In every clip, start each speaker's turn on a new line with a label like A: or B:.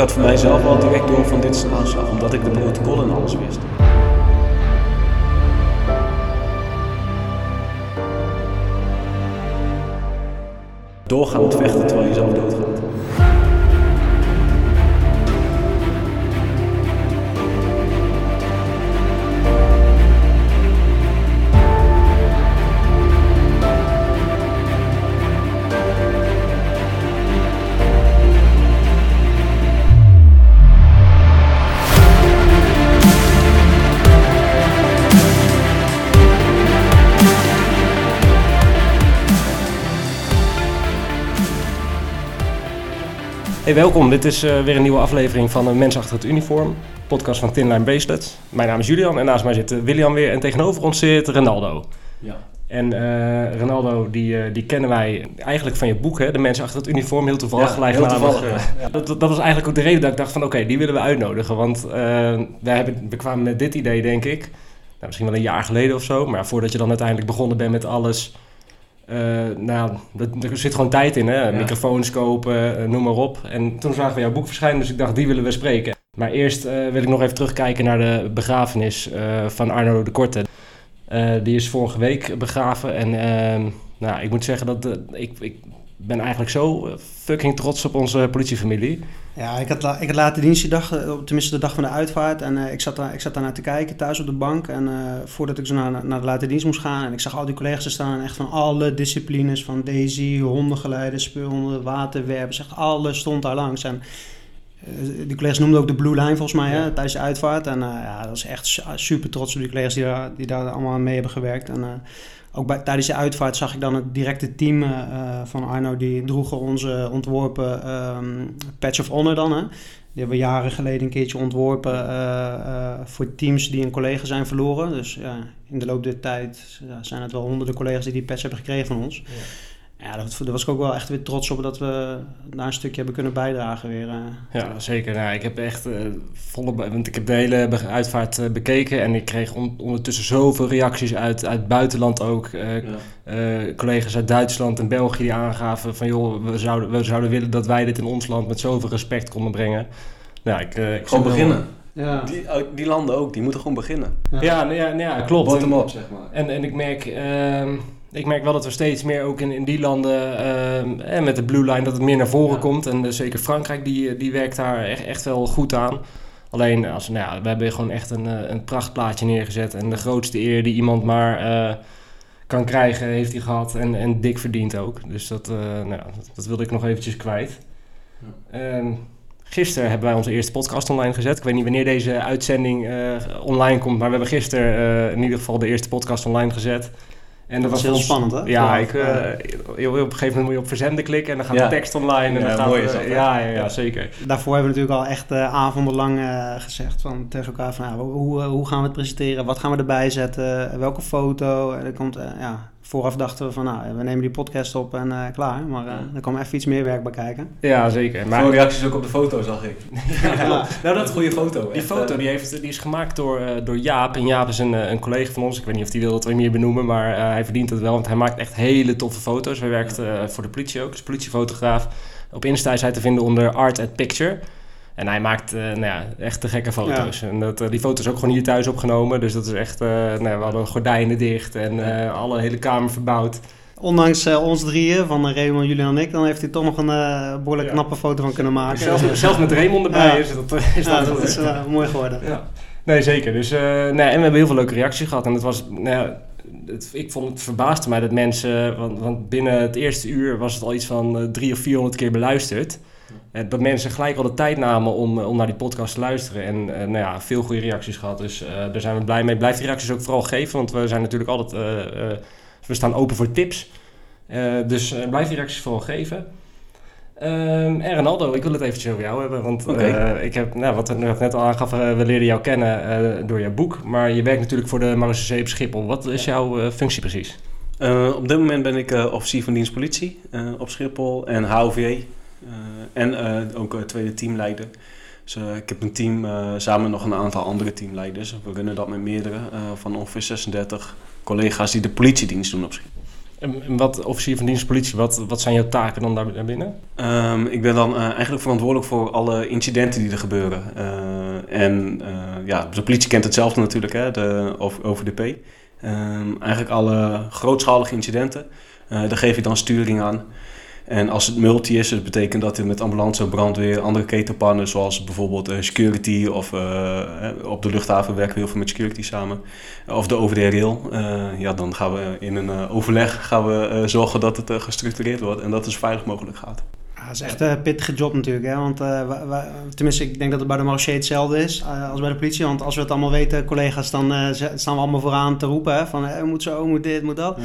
A: had voor mijzelf al direct door van dit aanslag, omdat ik de protocollen en alles wist. Doorgaan met vechten terwijl je zelf doodgaat.
B: Hey, welkom. Dit is eh, weer een nieuwe aflevering van een Mens achter het uniform. Podcast van Tinline Bracelet. Mijn naam is Julian en naast mij zit eh, William weer. En tegenover ons zit Ronaldo.
A: Ja.
B: En eh, Ronaldo, die, eh, die kennen wij eigenlijk van je boek, hè? De Mensen achter het uniform. Heel toevallig
A: Ja,
B: gelijk.
A: heel toevallig,
B: eh, dat, dat was eigenlijk ook de reden dat ik dacht van... Oké, die willen we uitnodigen. Want eh, wij hebben, we kwamen met dit idee, denk ik... Nou, misschien wel een jaar geleden of zo. Maar voordat je dan uiteindelijk begonnen bent met alles... eh, nou, dat, er zit gewoon tijd in, hè?
A: Ja.
B: Microfoons kopen, eh, noem maar op. En toen zagen we jouw boek verschijnen, dus ik dacht, die willen we spreken. Maar eerst eh, wil ik nog even terugkijken naar de begrafenis van Arno de Korte. Die is vorige week begraven. En ehm, nou, ik moet zeggen dat ik, ik ben eigenlijk zo eh, fucking trots op onze politiefamilie.
C: Ja, ik had, ik had later eh, tenminste de dag van de uitvaart. En eh, ik, zat daar, ik zat daar naar te kijken thuis op de bank. En voordat ik zo naar, naar de late dienst moest gaan. En ik zag al die collega's staan. Echt van alle disciplines. Van Daisy, hondengeleiders, speurhonden, waterwerpers. Echt alles stond daar langs. En eh, die collega's noemden ook de Blue Line volgens mij hè, tijdens de uitvaart. En eh, ja, dat was echt su- super trots op die collega's die daar, die daar allemaal mee hebben gewerkt. En eh, ook bij, tijdens de uitvaart zag ik dan het directe team van Arno. Die droegen onze ontworpen ehm, Patch of Honor dan. Hè. Die hebben we jaren geleden een keertje ontworpen voor teams die een collega zijn verloren. Dus ja, in de loop der tijd ja, zijn het wel honderden collega's die die patch hebben gekregen van ons. Ja, dat, daar was ik ook wel echt weer trots op dat we daar een stukje hebben kunnen bijdragen weer. eh.
B: Ja, zeker. Nou, ik heb echt eh, volle... Want ik heb de hele uitvaart eh, bekeken en ik kreeg on- ondertussen zoveel reacties uit, uit het buitenland ook. Eh,
A: Ja.
B: eh, collega's uit Duitsland en België die aangaven van... joh, we zouden, we zouden willen dat wij dit in ons land met zoveel respect konden brengen. Nou, ik, eh, ik
A: Gewoon
B: wel-
A: beginnen.
C: Ja.
A: Die, die landen ook, die moeten gewoon beginnen.
B: Ja, nou ja, nou ja, klopt.
A: Bottom-up, zeg maar.
B: En, en ik, merk, ehm, ik merk wel dat er steeds meer ook in, in die landen, ehm, en met de Blue Line, dat het meer naar voren
A: Ja.
B: komt. En eh, zeker Frankrijk, die, die werkt daar echt, echt wel goed aan. Alleen, als, nou ja, we hebben gewoon echt een, eh, een prachtplaatje neergezet. En de grootste eer die iemand maar eh, kan krijgen, heeft hij gehad. En, en dik verdiend ook. Dus dat, eh, nou, ja, dat, dat wilde ik nog eventjes kwijt. Ehm, gisteren hebben wij onze eerste podcast online gezet. Ik weet niet wanneer deze uitzending eh, online komt, maar we hebben gisteren eh, in ieder geval de eerste podcast online gezet. En
C: Dat was heel
B: ons-
C: spannend, hè?
B: Ja, ik, eh, op een gegeven moment moet je op verzenden klikken en dan gaat
A: Ja.
B: de tekst online. En
A: Ja,
B: dan gaat,
A: mooi is dat, hè?
B: ja, ja, ja, zeker.
C: Daarvoor hebben we natuurlijk al echt eh, avondenlang eh, gezegd van, tegen elkaar van ja, hoe, hoe gaan we het presenteren, wat gaan we erbij zetten, welke foto. En dan komt, eh, ja, vooraf dachten we van nou, we nemen die podcast op en eh, klaar. Maar eh, er kwam even iets meer werk bij kijken.
B: Ja, zeker. Maar,
A: Veel reacties ook op de foto, zag ik.
C: Ja.
A: Nou, dat is een goede foto.
B: Die
A: echt,
B: foto
A: eh,
B: die, heeft, die is gemaakt door, eh, door Jaap. En Jaap is een, eh, een collega van ons. Ik weet niet of hij wil dat we hem hier benoemen, maar eh, hij verdient het wel. Want hij maakt echt hele toffe foto's. Hij werkt eh, voor de politie ook, is politiefotograaf. Op Insta is hij te vinden onder Art at Picture. En hij maakt eh, nou ja, echt te gekke foto's. En dat, eh, die foto's ook gewoon hier thuis opgenomen. Dus dat is echt... eh, nou, we hadden gordijnen dicht en alle hele kamer verbouwd.
C: Ondanks ons drieën, van Raymond, Julian en ik, dan heeft hij toch nog een eh, behoorlijk
B: Ja.
C: knappe foto van kunnen maken.
B: Zelfs, zelfs met Raymond erbij is dat, is dat,
C: dat is mooi geworden.
B: Ja. Nee, zeker. Dus, nee, en we hebben heel veel leuke reacties gehad. En het was, nou het, ik vond het verbaasde mij dat mensen, want, want binnen het eerste uur was het al iets van drie of vierhonderd keer beluisterd. Eh, dat mensen gelijk al de tijd namen om, eh, om naar die podcast te luisteren. En eh, nou ja, veel goede reacties gehad. Dus daar zijn we blij mee. Blijf die reacties ook vooral geven, want we zijn natuurlijk altijd, we staan open voor tips. Dus blijf die reacties vooral geven. Ehm, en Ronaldo, ik wil het eventjes over jou hebben. Want ik heb, nou, wat ik net al aangaf, we leerden jou kennen door jouw boek. Maar je werkt natuurlijk voor de Marseillais op Schiphol. Wat is jouw functie precies?
A: Op dit moment ben ik officier van dienst politie eh, op Schiphol en HOV. Eh, en eh, ook eh, tweede teamleider. Dus ik heb een team samen met nog een aantal andere teamleiders. We runnen dat met meerdere, van ongeveer 36 collega's die de politiedienst doen op Schiphol.
B: En, wat, officier van dienst politie, wat, wat zijn jouw taken dan daar, daarbinnen?
A: Ehm, ik ben dan eigenlijk verantwoordelijk voor alle incidenten die er gebeuren. En ja, de politie kent hetzelfde natuurlijk, hè, de OVDP. Ehm, eigenlijk alle grootschalige incidenten, daar geef ik dan sturing aan. En als het multi is, dat betekent dat je met ambulance, brandweer, andere ketenpartners zoals bijvoorbeeld uh, security of uh, op de luchthaven werken we heel veel met security samen. Of de OVD Rail. Uh, ja, dan gaan we in een overleg gaan we, zorgen dat het gestructureerd wordt en dat het zo veilig mogelijk gaat.
C: Ja, dat is echt een pittige job natuurlijk. Hè? Want, tenminste, ik denk dat het bij de marché hetzelfde is als bij de politie. Want als we het allemaal weten, collega's, dan staan we allemaal vooraan te roepen. Hè? Van, moet zo, moet dit, moet dat. Ja.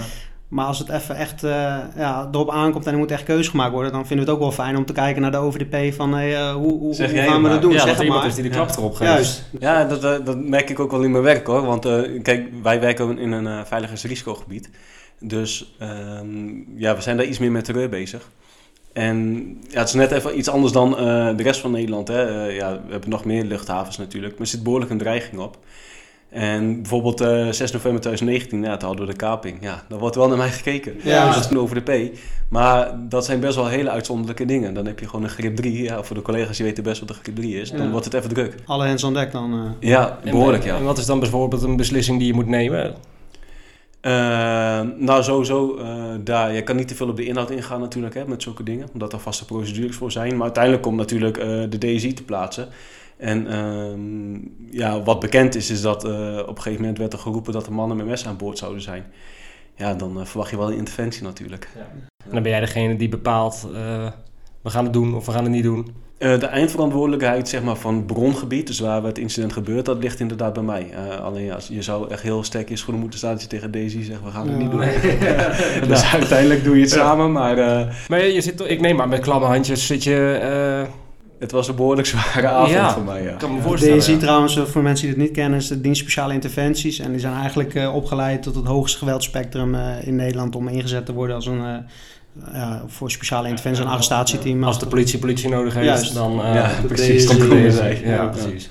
C: Maar als het even echt uh, ja, erop aankomt en er moet echt keuze gemaakt worden, dan vinden we het ook wel fijn om te kijken naar de OVDP van hey, uh, hoe, hoe, hoe gaan we dat doen?
B: Ja,
C: zeg
B: dat iemand is die de klap erop geeft. Juist.
A: Ja, dat, uh, dat merk ik ook wel in mijn werk hoor. Want kijk, wij werken in een uh, veiligheidsrisicogebied. Dus ehm, ja, we zijn daar iets meer met terreur bezig. En ja, het is net even iets anders dan de rest van Nederland. Hè. ja, we hebben nog meer luchthavens natuurlijk, maar er zit behoorlijk een dreiging op. En bijvoorbeeld uh, eh, 6 november 2019, ja, toen hadden we de kaping. Ja, dan wordt wel naar mij gekeken. Ja. Dus dat is over de P. Maar dat zijn best wel hele uitzonderlijke dingen. Dan heb je gewoon een grip 3. Ja, voor de collega's die weten best wat een grip 3 is. Dan wordt het even druk.
C: Alle hens aan dek dan?
A: Uh... Ja, behoorlijk
B: en,
A: ja.
B: En wat is dan bijvoorbeeld een beslissing die je moet nemen?
A: Uh, nou, sowieso, uh, daar, je kan niet te veel op de inhoud ingaan natuurlijk hè, met zulke dingen, omdat er vaste procedures voor zijn. Maar uiteindelijk komt natuurlijk uh, de DSI te plaatsen. En uh, ja, wat bekend is, is dat uh, op een gegeven moment werd er geroepen dat er mannen met mes aan boord zouden zijn. Ja, dan uh, verwacht je wel een interventie natuurlijk. Ja.
B: En dan ben jij degene die bepaalt, uh, we gaan het doen of we gaan het niet doen?
A: de eindverantwoordelijkheid zeg maar, van het brongebied, dus waar het incident gebeurt, dat ligt inderdaad bij mij. alleen ja, je zou echt heel sterk in schoenen moeten staan als je tegen Daisy zegt, we gaan het niet doen. Dus uiteindelijk doe je het samen, maar...
B: maar je zit, ik neem maar met klamme handjes zit je
A: het was een behoorlijk zware avond ja, voor mij. Ja.
C: Ik kan me voorstellen. DSI ja. trouwens, voor mensen die het niet kennen, is de dienst speciale interventies. En die zijn eigenlijk uh, opgeleid tot het hoogste geweldspectrum uh, in Nederland om ingezet te worden als een. Uh, ja, voor speciale interventies, een arrestatieteam.
B: Als de politie politie nodig heeft, Juist. dan
A: ja, precies. Dan komen zij.
C: Ja, precies.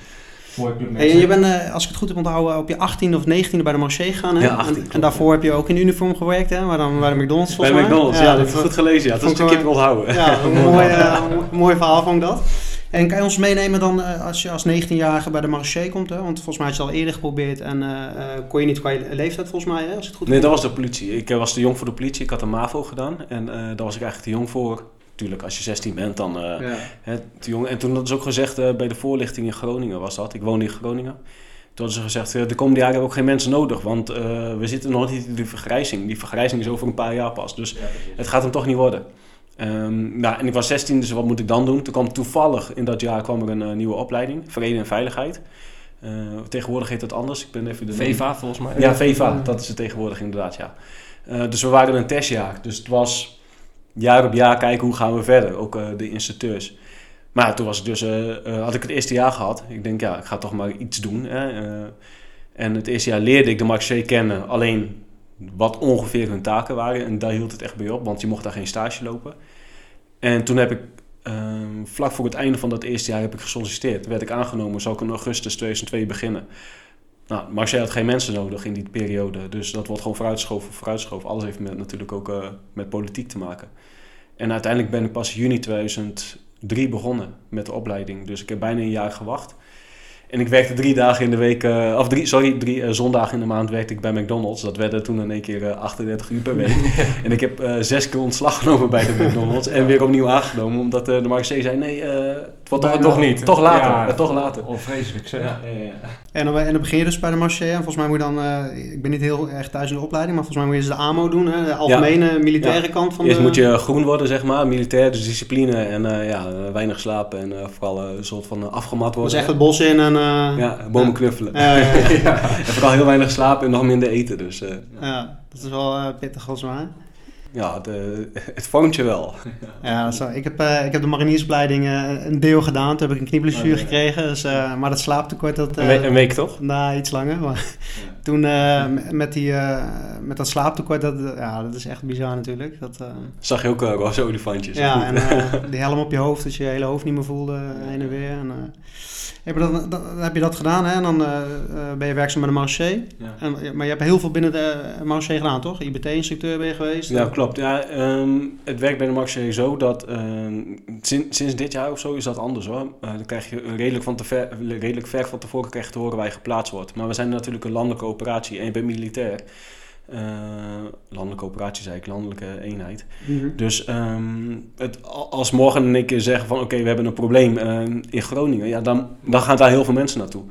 C: Hey, je bent, als ik het goed heb onthouden, op je 18e of 19e bij de Marché gegaan. Hè?
A: Ja, 18,
C: en, en, daarvoor heb je ook in uniform gewerkt, hè? Maar dan bij de McDonald's
A: Bij McDonald's, ja, ja, dat heb ik goed gelezen. Ja. Dat is een keer onthouden.
C: Ja, een mooi, uh, mooi verhaal vond ik dat. En kan je ons meenemen dan uh, als je als 19-jarige bij de marché komt? Hè? Want volgens mij had je het al eerder geprobeerd en uh, kon je niet qua je leeftijd volgens mij, hè? als het goed
A: Nee, dat was de politie. Ik was te jong voor de politie. Ik had een MAVO gedaan en daar was ik eigenlijk te jong voor. Tuurlijk, als je 16 bent, dan ja. hè, te jong. En toen had ze ook gezegd bij de voorlichting in Groningen was dat. Ik woonde in Groningen. Toen hadden ze gezegd, de komende jaren hebben we ook geen mensen nodig, want uh, we zitten nog niet in die vergrijzing. Die vergrijzing is over een paar jaar pas, dus ja, het gaat hem toch niet worden. Um, nou, en ik was 16, dus wat moet ik dan doen? Toen kwam toevallig in dat jaar kwam er een uh, nieuwe opleiding, Vrede en Veiligheid. Uh, tegenwoordig heet dat anders. Ik ben even de
B: VEVA volgens mij.
A: Ja, VEVA, dat is het tegenwoordig inderdaad, ja. Uh, dus we waren een testjaar. Dus het was jaar op jaar kijken hoe gaan we verder, ook de instructeurs. Maar toen was ik dus, had ik het eerste jaar gehad. Ik denk, ja, ik ga toch maar iets doen. Hè? en het eerste jaar leerde ik de Marché kennen. Alleen wat ongeveer hun taken waren. En daar hield het echt bij op, want je mocht daar geen stage lopen. En toen heb ik, um, vlak voor het einde van dat eerste jaar, heb ik gesolliciteerd. Werd ik aangenomen, zou ik in augustus 2002 beginnen. Nou, Marseille had geen mensen nodig in die periode. Dus dat wordt gewoon vooruitschoven, vooruitschoven. Alles heeft met, natuurlijk ook uh, met politiek te maken. En uiteindelijk ben ik pas juni 2003 begonnen met de opleiding. Dus ik heb bijna een jaar gewacht. En ik werkte drie dagen in de week, uh, of drie, sorry, drie uh, zondagen in de maand werkte ik bij McDonald's. Dat werden toen in één keer uh, 38 uur per week. en ik heb zes keer ontslag genomen bij de McDonald's en weer opnieuw aangenomen. Omdat de Marseille zei, nee, toch, niet. Toch later, ja, toch later.
B: Onvreselijk zeg. Ja, ja,
C: ja. En, dan, en dan begin je dus bij de Marché. En volgens mij moet je dan, ik ben niet heel erg thuis in de opleiding, maar volgens mij moet je dus de AMO doen. Hè? De algemene militaire kant van
A: Eerst
C: de...
A: moet je groen worden, zeg maar. Militair, dus discipline en ja, weinig slapen en vooral een soort van afgemat worden.
C: Dus echt het bos in en...
A: ja, bomen knuffelen. Ja, ja, ja. en vooral heel weinig slapen en nog minder eten. Dus, uh,
C: ja, dat is wel uh, pittig volgens mij.
A: Ja, de, het vormt je wel.
C: ja, zo. Ik, heb, uh, ik heb de mariniersopleiding een deel gedaan. Toen heb ik een knieblessure oh, gekregen. Dus, maar dat slaaptekort... Dat,
B: een, week, een week toch?
C: Nou, iets langer. Maar, toen eh, met, die, eh, met dat slaaptekort, dat, ja, dat is echt bizar natuurlijk. Dat, eh,
A: Zag je ook uh, roze olifantjes.
C: ja, en eh die helm op je hoofd, dat je je hele hoofd niet meer voelde, eh, heen en weer. En, eh, heb, je dat, dat- heb je dat gedaan hè? en dan eh, eh, ben je werkzaam bij de Marché.
A: Ja.
C: En, maar je hebt heel veel binnen de Marché gedaan, toch? IBT-instructeur ben je geweest.
A: Ja, klopt. Ja, ehm, het werkt bij de Marché zo dat ehm, sinds, sinds dit jaar of zo is dat anders hoor. Eh, dan krijg je redelijk, van te ver, redelijk ver van tevoren krijg je te horen waar je geplaatst wordt. Maar we zijn natuurlijk een landelijke operatie en je bent militair. Eh, landelijke operatie zei ik, landelijke eenheid.
C: Mhm.
A: Dus ehm, het, als morgen één keer zeggen van oké, we hebben een probleem ehm, in Groningen, ja, dan, dan gaan daar heel veel mensen naartoe.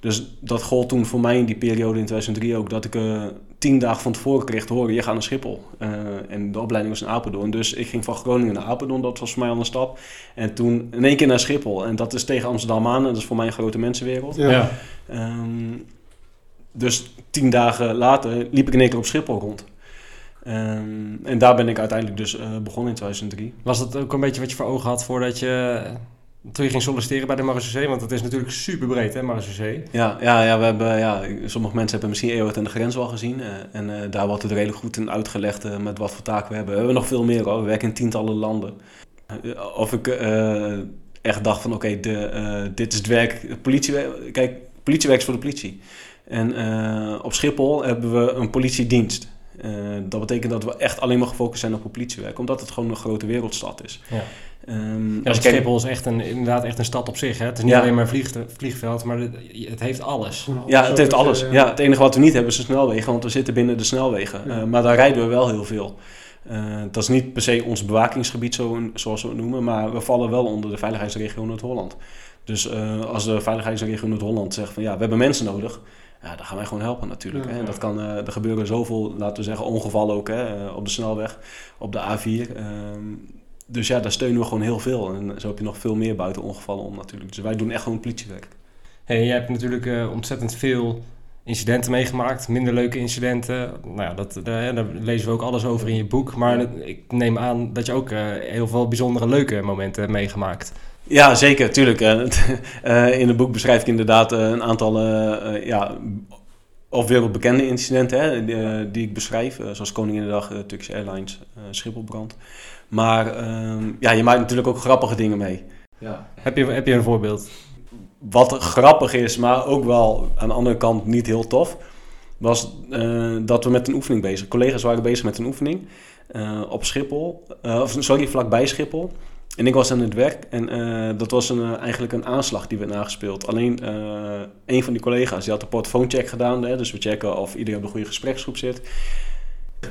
A: Dus dat gold toen voor mij in die periode in 2003 ook, dat ik eh, tien dagen van tevoren kreeg te horen, je gaat naar Schiphol. Eh, en de opleiding was in Apeldoorn. Dus ik ging van Groningen naar Apeldoorn, dat was voor mij al een stap. En toen in één keer naar Schiphol. En dat is tegen Amsterdam aan, en dat is voor mij een grote mensenwereld.
C: Ja.
B: Ja.
A: Dus tien dagen later liep ik in één keer op Schiphol rond. Ehm, en daar ben ik uiteindelijk dus eh, begonnen in 2003.
B: Was dat ook een beetje wat je voor ogen had voordat je... Toen je ging solliciteren bij de Marseillais? Want het is natuurlijk super breed, hè, Marseillais?
A: Ja, ja, ja, we hebben, ja, sommige mensen hebben misschien Eeuwig en de Grens wel gezien. eh, en eh, daar wordt het redelijk goed in uitgelegd met wat voor taken we hebben. We hebben nog veel meer hoor. We werken in tientallen landen. Of ik echt dacht van oké, de, eh, dit is het werk. Politiewerk, kijk, politiewerk is voor de politie. En eh, op Schiphol hebben we een politiedienst. Eh, dat betekent dat we echt alleen maar gefocust zijn op het politiewerk. Omdat het gewoon een grote wereldstad is.
B: Ja.
A: Ehm,
B: Ja,
A: kijkt-
B: Schiphol is echt een, inderdaad echt een stad op zich. Hè? Het is niet
A: Ja.
B: alleen maar een vlieg, vliegveld, maar het, het heeft alles.
A: Ja, het heeft alles. Ja, het enige wat we niet hebben is de snelwegen, want we zitten binnen de snelwegen.
C: Ja.
A: Eh, maar daar rijden we wel heel veel. Dat is niet per se ons bewakingsgebied, zo, zoals we het noemen, maar we vallen wel onder de veiligheidsregio Noord-Holland. Dus als de veiligheidsregio Noord-Holland zegt van ja, we hebben mensen nodig, ja, dan gaan wij gewoon helpen natuurlijk.
C: Ja.
A: Hè. En dat kan, eh, er gebeuren zoveel, laten we zeggen, ongevallen ook hè, eh, op de snelweg, op de A4. Ehm, dus ja, daar steunen we gewoon heel veel. En zo heb je nog veel meer buiten ongevallen om natuurlijk. Dus wij doen echt gewoon politiewerk.
B: Hey, jij hebt natuurlijk eh, ontzettend veel incidenten meegemaakt, minder leuke incidenten. Nou ja, dat, daar, daar lezen we ook alles over in je boek. Maar ik neem aan dat je ook eh, heel veel bijzondere leuke momenten hebt meegemaakt.
A: Ja, zeker, tuurlijk. Eh, eh, in het boek beschrijf ik inderdaad eh, een aantal eh, eh, ja, of wereldbekende incidenten hè, die, eh, die ik beschrijf. eh, zoals Koninginnedag, uh, Turkish Airlines, eh, Schipholbrand. Maar ehm, ja, je maakt natuurlijk ook grappige dingen mee. Ja.
B: Heb je, heb je een voorbeeld?
A: Wat grappig is, maar ook wel aan de andere kant niet heel tof, was eh, dat we met een oefening bezig. Collega's waren bezig met een oefening eh, op Schiphol, eh, of sorry, vlakbij Schiphol. En ik was aan het werk en dat was een, eigenlijk een aanslag die werd nagespeeld. Alleen een van die collega's die had de portofooncheck gedaan, hè, dus we checken of iedereen op de goede gespreksgroep zit.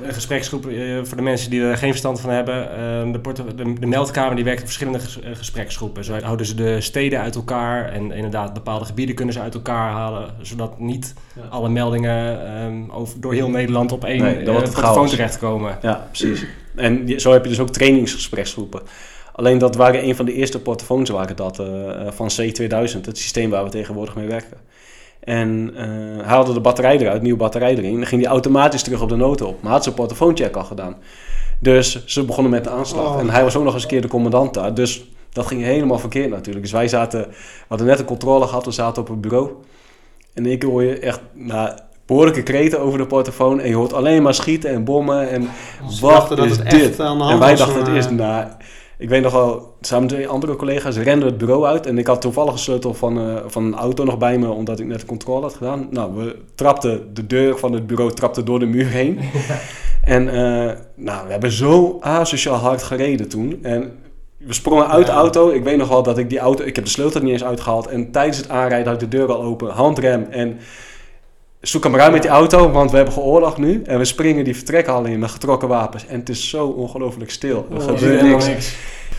B: Een gespreksgroep, eh, voor de mensen die er geen verstand van hebben. eh, de, porto- de, de meldkamer die werkt op verschillende ges- eh, gespreksgroepen. Zo houden ze de steden uit elkaar en inderdaad bepaalde gebieden kunnen ze uit elkaar halen. Zodat niet
A: Ja.
B: alle meldingen ehm, over, door heel Nederland op één
A: Nee,
B: eh, portofoon terechtkomen.
A: Ja, precies. En zo heb je dus ook trainingsgespreksgroepen. Alleen dat waren een van de eerste portofoons waren dat, eh, van C2000, het systeem waar we tegenwoordig mee werken. En eh haalde de batterij eruit, nieuwe batterij erin. Dan ging die automatisch terug op de noten op. Maar had zijn portofooncheck al gedaan. Dus ze begonnen met de aanslag.
C: Oh.
A: En hij was ook nog eens een keer de commandant daar. Dus dat ging helemaal verkeerd natuurlijk. Dus wij zaten, we hadden net een controle gehad, we zaten op het bureau. En keer hoor je echt nou, behoorlijke kreten over de portofoon. En je hoort alleen maar schieten en bommen. En wat
C: dachten dat
A: is
C: het
A: dit?
C: echt aan de hand
A: En wij dachten het eerst, nou, ik weet nog wel, samen met twee andere collega's renden het bureau uit. En ik had toevallig een sleutel van, eh, van een auto nog bij me, omdat ik net de controle had gedaan. Nou, we trapten de deur van het bureau trapte door de muur heen. En eh, nou, we hebben zo asociaal hard gereden toen. En we sprongen uit de auto. Ik weet nog wel dat ik die auto, ik heb de sleutel er niet eens uitgehaald. En tijdens het aanrijden had ik de deur al open, handrem en... Zoek hem ruim met die auto, want we hebben geoorlog nu. En we springen die vertrekhal in met getrokken wapens. En het is zo ongelooflijk stil. Er
C: Oh,
A: gebeurt
B: helemaal
A: niks.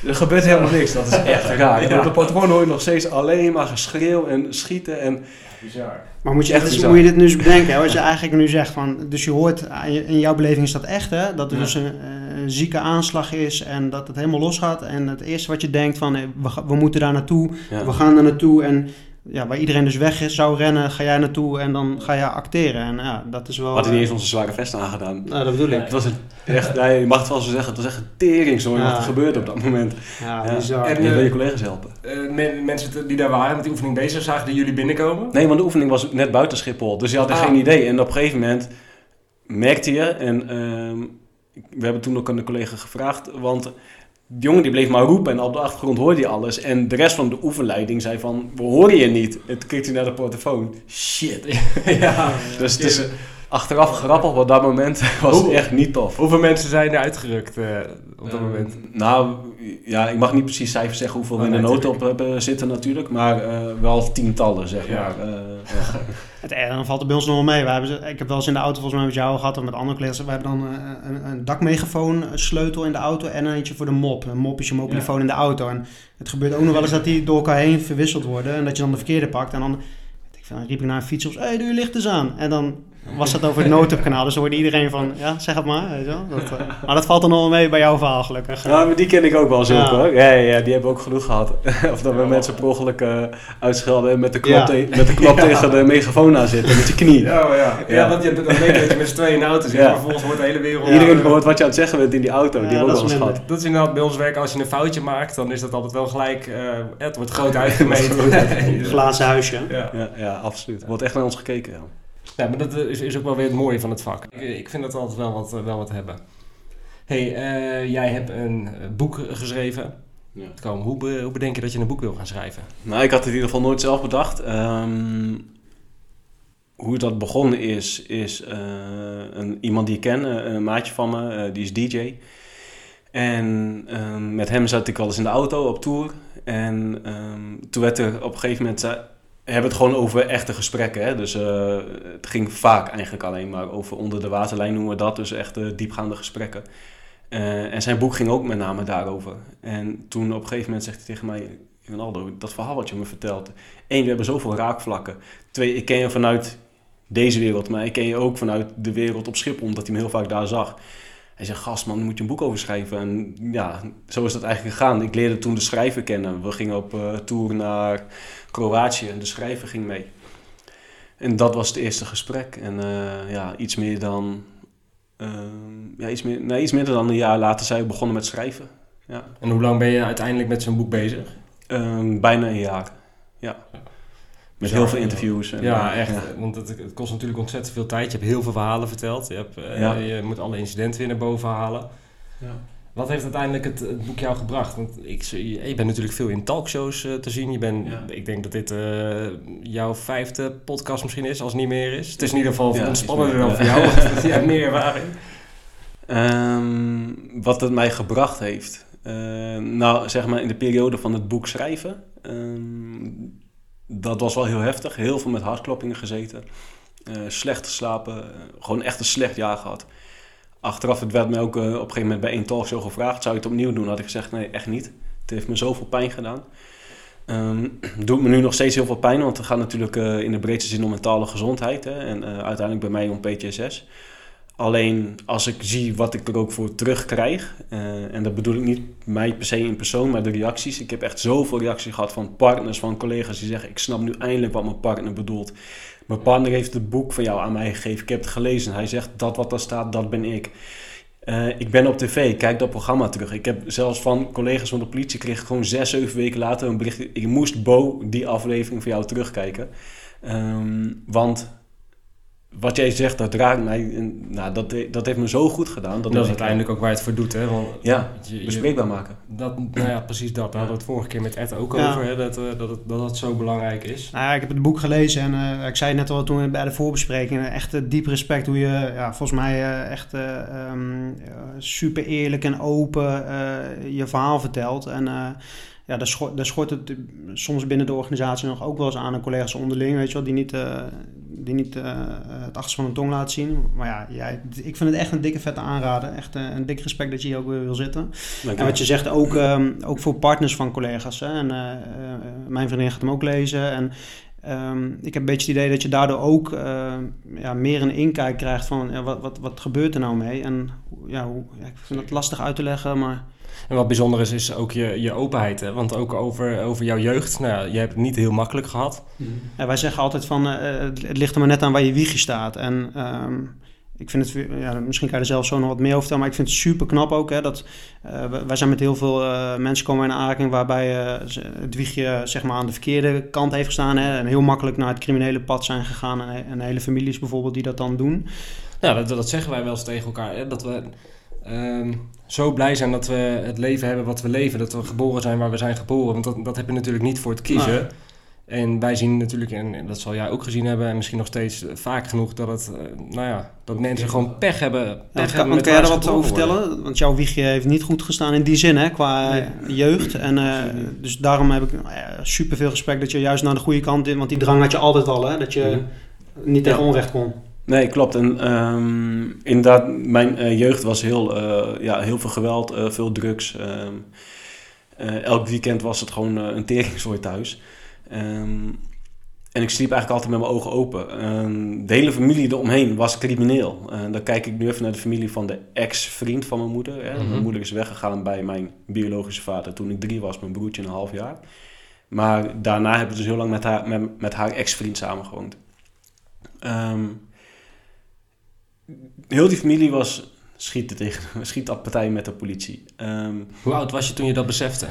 A: Er gebeurt helemaal niks. Dat is echt raar.
B: Ja.
A: De portofoon hoor je nog steeds alleen maar geschreeuw en schieten. En
B: Bizar.
C: Maar moet je,
A: Echt
C: moet je dit nu eens bedenken, hè, wat je eigenlijk nu zegt. Van, dus je hoort, je- in jouw beleving is dat echt, hè? Dat er
A: Ja.
C: dus een, eh, een zieke aanslag is en dat het helemaal losgaat. En het eerste wat je denkt van, eh, we, moeten daar naartoe,
A: ja.
C: we gaan daar naartoe. En ja, waar iedereen dus weg is, zou rennen, ga jij naartoe en dan ga je acteren. En ja, dat is wel...
A: We hadden niet
C: eh,
A: eens onze zware vesten aangedaan.
C: nou, dat bedoel ik.
A: Het was een, echt, nee, je mag het wel zo zeggen, het was echt een teringzooi
C: Ja.
A: wat er gebeurde op dat moment.
C: Ja,
A: Ja.
C: bizar.
B: En,
A: En je
B: eh,
A: wil je collega's helpen.
B: Eh, men- mensen die daar waren met die oefening bezig, zagen die jullie binnenkomen?
A: Nee, want de oefening was net buiten Schiphol, dus je had er
B: Ah.
A: geen idee. En op een gegeven moment merkte je, en ehm, we hebben toen ook aan de collega gevraagd, want de jongen die bleef maar roepen en op de achtergrond hoorde hij alles. En de rest van de oefenleiding zei van, we horen je niet. Toen keek hij naar de portofoon. Shit.
B: ja.
A: Dus het is achteraf grappig, op dat moment was het
B: Hoe-
A: echt niet tof.
B: Hoeveel mensen zijn er uitgerukt eh, op dat
A: Eh,
B: moment?
A: Nou, ja, ik mag niet precies cijfers zeggen hoeveel we
B: Oh,
A: in de
B: nee,
A: noodop hebben zitten natuurlijk, maar eh, wel tientallen, zeg
B: Ja.
A: maar. Eh.
C: Het dan valt het bij ons nog wel mee. We hebben, ze- ik heb wel eens in de auto volgens mij met jou gehad of met andere collega's. We hebben dan eh, een, een dakmegafoon een sleutel in de auto en een eentje voor de mop. Een mop is je mobielefoon in de auto. En het gebeurt ook nog wel eens dat die door elkaar heen verwisseld worden. En dat je dan de verkeerde pakt. En dan, weet ik veel, riep ik naar een fiets of hé, hey, doe je licht eens aan. En dan was dat over het noodtopkanaal. Dus dan hoorde iedereen van, ja, zeg het maar. Weet je wel? Dat, eh, maar dat valt dan nog wel mee bij jouw verhaal gelukkig.
A: Nou, maar die ken ik ook wel zo
C: Ja.
A: hoor. Ja, ja, ja, die hebben ook genoeg gehad. of dat we mensen per ongeluk eh, uitschelden en met de klap,
C: Ja.
A: te- met de klap tegen de megafoon aan zitten, met je knie.
B: Ja, ja. ja.
A: Ja.
B: want je hebt dan denk je dat je met z'n tweeën in de auto zit,
A: Ja.
B: maar vervolgens wordt de hele wereld...
A: Iedereen
B: Ja,
A: hoort wat je aan het zeggen bent in die auto.
C: Ja,
A: die hebben
C: dat
A: ook wel gehad.
B: Dat is inderdaad bij ons werk, als je een foutje maakt, dan is dat altijd wel gelijk... eh, het wordt groot uitgemeten.
C: Glazen huisje.
B: Ja.
A: Ja, ja, absoluut. Er wordt echt naar ons gekeken. Ja.
B: Maar dat eh, is, is ook wel weer het mooie van het vak. Ik, ik vind dat altijd wel wat, eh, wel wat hebben. hey, eh, jij hebt een eh, boek geschreven.
A: Ja.
B: Kom, hoe, be- hoe bedenk je dat je een boek wil gaan schrijven?
A: Nou, ik had het in ieder geval nooit zelf bedacht. Ehm, hoe dat begonnen is, is eh, een, iemand die ik ken, eh, een maatje van me, eh, die is DJ. En ehm, met hem zat ik wel eens in de auto op tour. En ehm, toen werd er op een gegeven moment... hebben het gewoon over echte gesprekken. Hè? Dus eh, het ging vaak eigenlijk alleen maar over onder de waterlijn noemen we dat. Dus echt eh, diepgaande gesprekken. Eh, en zijn boek ging ook met name daarover. En toen op een gegeven moment zegt hij tegen mij... Ronaldo, dat verhaal wat je me vertelt. Eén, we hebben zoveel raakvlakken. Twee, ik ken je vanuit deze wereld, maar ik ken je ook vanuit de wereld op Schiphol, omdat hij me heel vaak daar zag. Hij zegt, gast man, moet je een boek over schrijven. En ja, zo is dat eigenlijk gegaan. Ik leerde toen de schrijver kennen. We gingen op eh, tour naar Kroatië en de schrijver ging mee. En dat was het eerste gesprek. En eh, ja, iets meer dan... eh, ja, iets, meer, nee, iets minder dan een jaar later zijn we begonnen met schrijven. Ja.
B: En hoe lang ben je uiteindelijk met zo'n boek bezig?
A: Ehm, bijna een jaar. Ja. Met heel veel
B: ja.
A: interviews. en,
B: Ja,
A: eh,
B: echt.
A: ja.
B: Want het, het kost natuurlijk ontzettend veel tijd. Je hebt heel veel verhalen verteld. Je, hebt, eh,
A: Ja.
B: je moet alle incidenten weer naar boven halen. Wat heeft uiteindelijk het, het boek jou gebracht? Want ik, je je bent natuurlijk veel in talkshows eh, te zien. Je bent,
A: Ja.
B: Ik denk dat dit eh, jouw vijfde podcast misschien is, als het niet meer is. Het is in ieder geval
A: Ja,
B: ontspannender dan voor
A: ja.
B: jou. hebt meer ervaring.
A: Ehm, wat het mij gebracht heeft. Eh, nou, zeg maar in de periode van het boek schrijven. ehm, dat was wel heel heftig. Heel veel met hartkloppingen gezeten. Eh, slecht geslapen. eh, gewoon echt een slecht jaar gehad. Achteraf, het werd mij ook eh, op een gegeven moment bij één talkshow gevraagd. Zou je het opnieuw doen? Had ik gezegd, nee, echt niet. Het heeft me zoveel pijn gedaan. Ehm doet me nu nog steeds heel veel pijn, want het gaat natuurlijk in de breedste zin om mentale gezondheid. Hè, en uiteindelijk bij mij om PTSS. Alleen als ik zie wat ik er ook voor terugkrijg, eh, en dat bedoel ik niet mij per se in persoon, maar de reacties. Ik heb echt zoveel reacties gehad van partners, van collega's die zeggen: Ik snap nu eindelijk wat mijn partner bedoelt. Mijn partner heeft het boek van jou aan mij gegeven. Ik heb het gelezen. Hij zegt: Dat wat daar staat, dat ben ik. Eh, ik ben op tv, kijk dat programma terug. Ik heb zelfs van collega's van de politie kreeg ik gewoon zes, zeven weken later een bericht. Ik moest Bo die aflevering van jou terugkijken. Ehm, want wat jij zegt, dat raakt mij. En, nou, dat, dat heeft me zo goed gedaan.
B: Dat,
A: Dat,
B: is uiteindelijk ook waar je het voor doet. Hè? Want
A: Ja,
B: je- je-
A: bespreekbaar maken.
B: dat, nou ja, precies dat. Daar hadden we het vorige keer met Ed ook
C: Ja.
B: over. Hè? Dat, eh, dat, dat het zo belangrijk is.
C: Nou ja, ik heb het boek gelezen en eh, ik zei het net al toen bij de voorbespreking. eh, Echt diep respect hoe je, ja, volgens mij eh, echt eh, ehm, super eerlijk en open eh, je verhaal vertelt. En eh, ja, daar, schort, daar schort het soms binnen de organisatie nog ook wel eens aan aan collega's onderling, weet je wel, die niet, eh, die niet eh, het achterste van hun tong laten zien. Maar ja, jij, ik vind het echt een dikke vette aanrader. Echt eh, een dik respect dat je hier ook weer wil zitten. En wat je zegt, ook, ehm, ook voor partners van collega's. Hè? En, mijn vriendin gaat hem ook lezen. En Ehm, ik heb een beetje het idee dat je daardoor ook uh, ja, meer een inkijk krijgt van ja, wat, wat, wat gebeurt er nou mee? En ja, hoe, ja, ik vind het lastig uit te leggen, maar...
B: En wat bijzonder is, is ook je, je openheid. Hè? Want ook over, over jouw jeugd, nou ja, je hebt het niet heel makkelijk gehad.
C: Ja, wij zeggen altijd van, uh, het ligt er maar net aan waar je wiegje staat. En um, ik vind het, ja, misschien kan je er zelf zo nog wat meer over vertellen, maar ik vind het super knap ook. Hè, dat, uh, wij zijn met heel veel uh, mensen komen in aanraking waarbij uh, het wiegje zeg maar, aan de verkeerde kant heeft gestaan. Hè, en heel makkelijk naar het criminele pad zijn gegaan. En, en hele families bijvoorbeeld die dat dan doen.
B: Ja, dat, dat zeggen wij wel eens tegen elkaar. Hè, dat we ehm, zo blij zijn dat we het leven hebben wat we leven. Dat we geboren zijn waar we zijn geboren. Want dat, dat heb je natuurlijk niet voor te kiezen. En wij zien natuurlijk, en dat zal jij ook gezien hebben, en misschien nog steeds vaak genoeg, dat, het, nou ja, dat mensen gewoon pech hebben. Pech
C: ja, hebben kan jij er wat over vertellen? Want jouw wiegje heeft niet goed gestaan in die zin, hè, qua nee. jeugd. En, uh, dus daarom heb ik uh, super veel respect dat je juist naar de goede kant in, want die drang had je altijd al, hè, dat je -hmm. niet tegen ja. onrecht kon.
A: Nee, klopt. En um, inderdaad, mijn uh, jeugd was heel, ja, heel veel geweld, veel drugs. Um, elk weekend was het gewoon een teringzooi thuis. Um, en ik sliep eigenlijk altijd met mijn ogen open. De hele familie eromheen was crimineel. Dan kijk ik nu even naar de familie van de ex-vriend van mijn moeder. Hè. Mm-hmm. Mijn moeder is weggegaan bij mijn biologische vader toen ik drie was, mijn broertje een half jaar. Maar daarna heb ik dus heel lang met haar, met, met haar ex-vriend samengewoond. Um, heel die familie was schieten tegen, schietpartij met de politie. Um,
B: Hoe oud was je toen je dat besefte?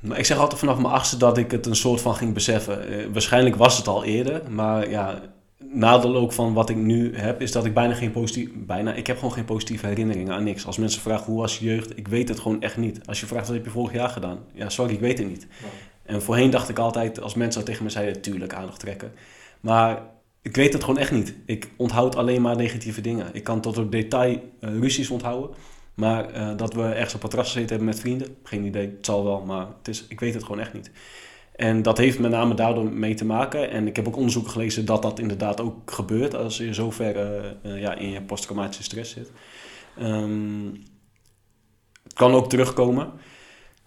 A: Maar ik zeg altijd vanaf mijn achtste dat ik het een soort van ging beseffen. Uh, waarschijnlijk was het al eerder, maar ja, nadeel ook van wat ik nu heb, is dat ik bijna geen positief, bijna, ik heb gewoon geen positieve herinneringen aan niks. Als mensen vragen hoe was je jeugd, ik weet het gewoon echt niet. Als je vraagt wat heb je vorig jaar gedaan, ja sorry, ik weet het niet. Ja. En voorheen dacht ik altijd, als mensen tegen me zeiden, tuurlijk aandacht trekken. Maar ik weet het gewoon echt niet. Ik onthoud alleen maar negatieve dingen. Ik kan tot op detail uh, ruzies onthouden. Maar uh, dat we ergens op het terras gezeten hebben met vrienden, geen idee. Het zal wel, maar het is, ik weet het gewoon echt niet. En dat heeft met name daardoor mee te maken. En ik heb ook onderzoeken gelezen dat dat inderdaad ook gebeurt als je zo ver uh, uh, ja, in je posttraumatische stress zit. Um, het kan ook terugkomen.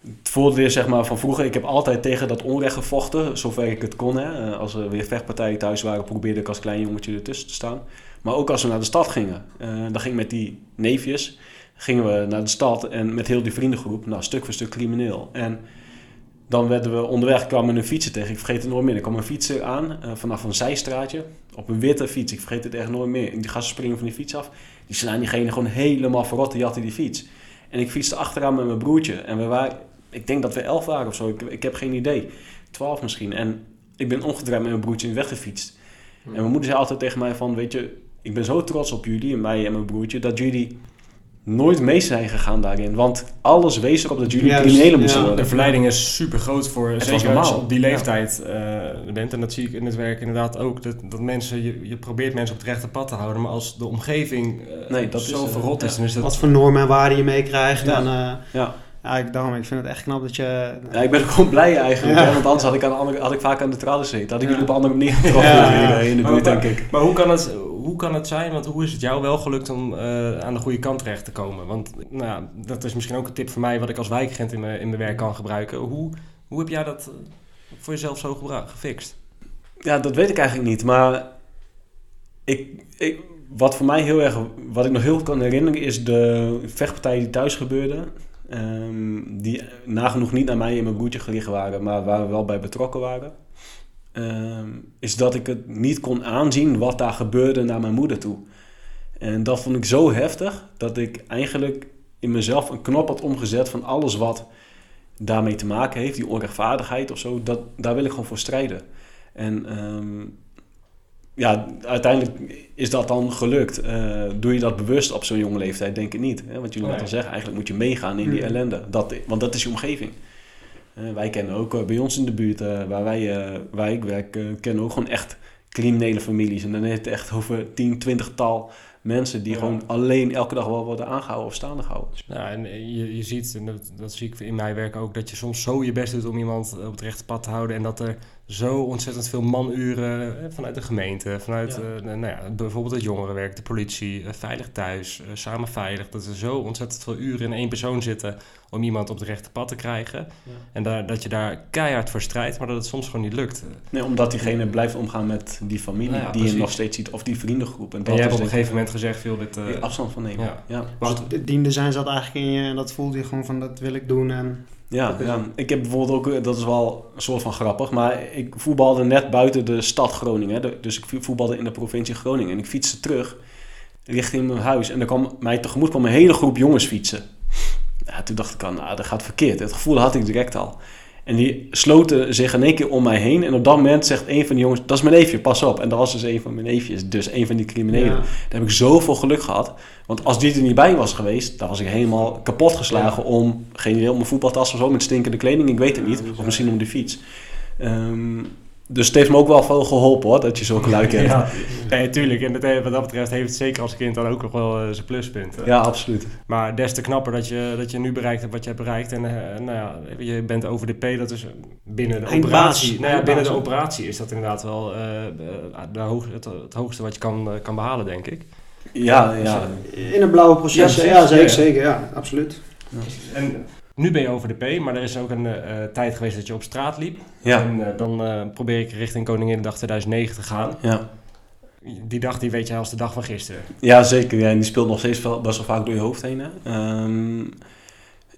A: Het voordeel zeg maar, van vroeger, ik heb altijd tegen dat onrecht gevochten, zover ik het kon. Hè. Als er weer vechtpartijen thuis waren, probeerde ik als klein jongetje ertussen te staan. Maar ook als we naar de stad gingen, dan ging ik met die neefjes gingen we naar de stad en met heel die vriendengroep, nou, stuk voor stuk crimineel. En dan werden we onderweg, kwamen een fietser tegen. Ik vergeet het nooit meer. Er kwam een fietser aan uh, vanaf een zijstraatje op een witte fiets. Ik vergeet het echt nooit meer. Die gasten springen van die fiets af. Die slaan diegene gewoon helemaal verrot. Die had die fiets. En ik fietste achteraan met mijn broertje. En we waren, ik denk dat we elf waren of zo. Ik, ik heb geen idee. Twaalf misschien. En ik ben omgedraaid met mijn broertje weggefietst. Hmm. En mijn moeder zei altijd tegen mij van, weet je, ik ben zo trots op jullie en mij en mijn broertje, dat jullie nooit mee zijn gegaan daarin. Want alles wees erop dat jullie criminelen moesten
B: ja,
A: worden.
B: De verleiding is super groot voor, het zeker als je op die leeftijd ja. uh, bent. En dat zie ik in het werk inderdaad ook. Dat, dat mensen, je, je probeert mensen op het rechte pad te houden. Maar als de omgeving uh, nee, dat zo is, verrot is, dan is dat...
C: Wat voor normen en waarden je meekrijgt. En, uh, ja. Ja, ik, daarom, ik vind het echt knap dat je...
A: Ja, ik ben ook gewoon blij eigenlijk. Ja. Hè? Want anders had ik, aan andere, had ik vaak aan de tralies gezeten. Had ik jullie op een andere manier getroffen ja. in de buurt, denk ik.
B: Maar hoe kan het hoe kan het zijn, want hoe is het jou wel gelukt om uh, aan de goede kant terecht te komen? Want nou, dat is misschien ook een tip voor mij wat ik als wijkagent in mijn, in mijn werk kan gebruiken. Hoe, hoe heb jij dat voor jezelf zo gefixt?
A: Ja, dat weet ik eigenlijk niet. Maar ik, ik, wat voor mij heel erg, wat ik nog heel goed kan herinneren, is de vechtpartijen die thuis gebeurden. Um, die nagenoeg niet naar mij en mijn broertje gericht waren, maar waar we wel bij betrokken waren. Um, is dat ik het niet kon aanzien wat daar gebeurde naar mijn moeder toe. En dat vond ik zo heftig dat ik eigenlijk in mezelf een knop had omgezet van alles wat daarmee te maken heeft, die onrechtvaardigheid of zo, dat, daar wil ik gewoon voor strijden. En um, ja, uiteindelijk is dat dan gelukt. Uh, doe je dat bewust op zo'n jonge leeftijd? Denk ik niet. Hè? Want jullie net al zeggen, eigenlijk moet je meegaan in die hmm. ellende. Dat, want dat is je omgeving. Uh, wij kennen ook uh, bij ons in de buurt, waar, wij, waar ik werk, kennen ook gewoon echt criminele families. En dan heeft het echt over 10, 20 tal mensen die
B: Ja.
A: gewoon alleen elke dag wel worden aangehouden of staande gehouden.
B: Ja, en je, je ziet, en dat, dat zie ik in mijn werk ook, dat je soms zo je best doet om iemand op het rechte pad te houden. En dat er zo ontzettend veel manuren eh, vanuit de gemeente, vanuit
A: Ja.
B: eh, nou ja, bijvoorbeeld het jongerenwerk, de politie, eh, Veilig Thuis, Samen Veilig. Dat er zo ontzettend veel uren in één persoon zitten om iemand op het rechte pad te krijgen.
A: Ja.
B: En daar, dat je daar keihard voor strijdt, maar dat het soms gewoon niet lukt.
A: Nee, omdat diegene blijft omgaan met die familie
B: Ja,
A: die je nog steeds ziet, of die vriendengroep. En
B: En
A: dat
B: jij hebt op een gegeven moment gezegd, veel dit... eh,
A: die afstand van nemen.
B: ja.
A: Ja.
B: maar
C: Dus het diende zijn zat eigenlijk in je en dat voelde je gewoon van dat wil ik doen. En
A: Ja, ja, ik heb bijvoorbeeld ook, eh, dat is wel een soort van grappig, maar ik voetbalde net buiten de stad Groningen. De- Dus ik voetbalde in de provincie Groningen. En ik fietste terug richting mijn huis. En er kwam mij tegemoet kwam een hele groep jongens fietsen. Ja, toen dacht ik al, nou, dat gaat verkeerd. Het gevoel had ik direct al. En die sloten zich in één keer om mij heen. En op dat moment zegt een van die jongens, dat is mijn neefje, pas op. En dat was dus een van mijn neefjes, dus een van die criminelen.
C: Ja.
A: Daar heb ik zoveel geluk gehad. Want als die er niet bij was geweest, dan was ik helemaal kapot geslagen om, geen idee, om mijn voetbaltas of zo met stinkende kleding. Ik weet het niet. Of misschien om de fiets. Ehm, dus het heeft me ook wel veel geholpen hoor, dat je zulke luik hebt. Ja,
B: Ja, nee, tuurlijk. En dat, wat dat betreft heeft het zeker als kind dan ook nog wel eh, zijn pluspunten.
A: absoluut.
B: Maar des te knapper dat je, dat je nu bereikt hebt wat je hebt bereikt. En eh, nou ja, je bent over de P, dat is binnen de
C: Eindbaas.
B: operatie. Nou ja, binnen de operatie is dat inderdaad wel eh, de hoog, het, het hoogste wat je kan, kan behalen, denk ik.
A: Ja, ja.
C: in een blauwe proces,
B: Ja,
C: zeker,
B: Ja.
C: zeker, ja, absoluut.
B: En nu ben je over de P, maar er is ook een eh, eh, tijd geweest dat je op straat liep.
A: Ja,
B: En eh, dan eh, probeer ik richting Koninginnedag 2009 te gaan.
A: ja.
B: Die dag die weet jij als de dag van gisteren.
A: ja zeker. Ja, en die speelt nog steeds wel, best wel vaak door je hoofd heen. Hè? Ehm,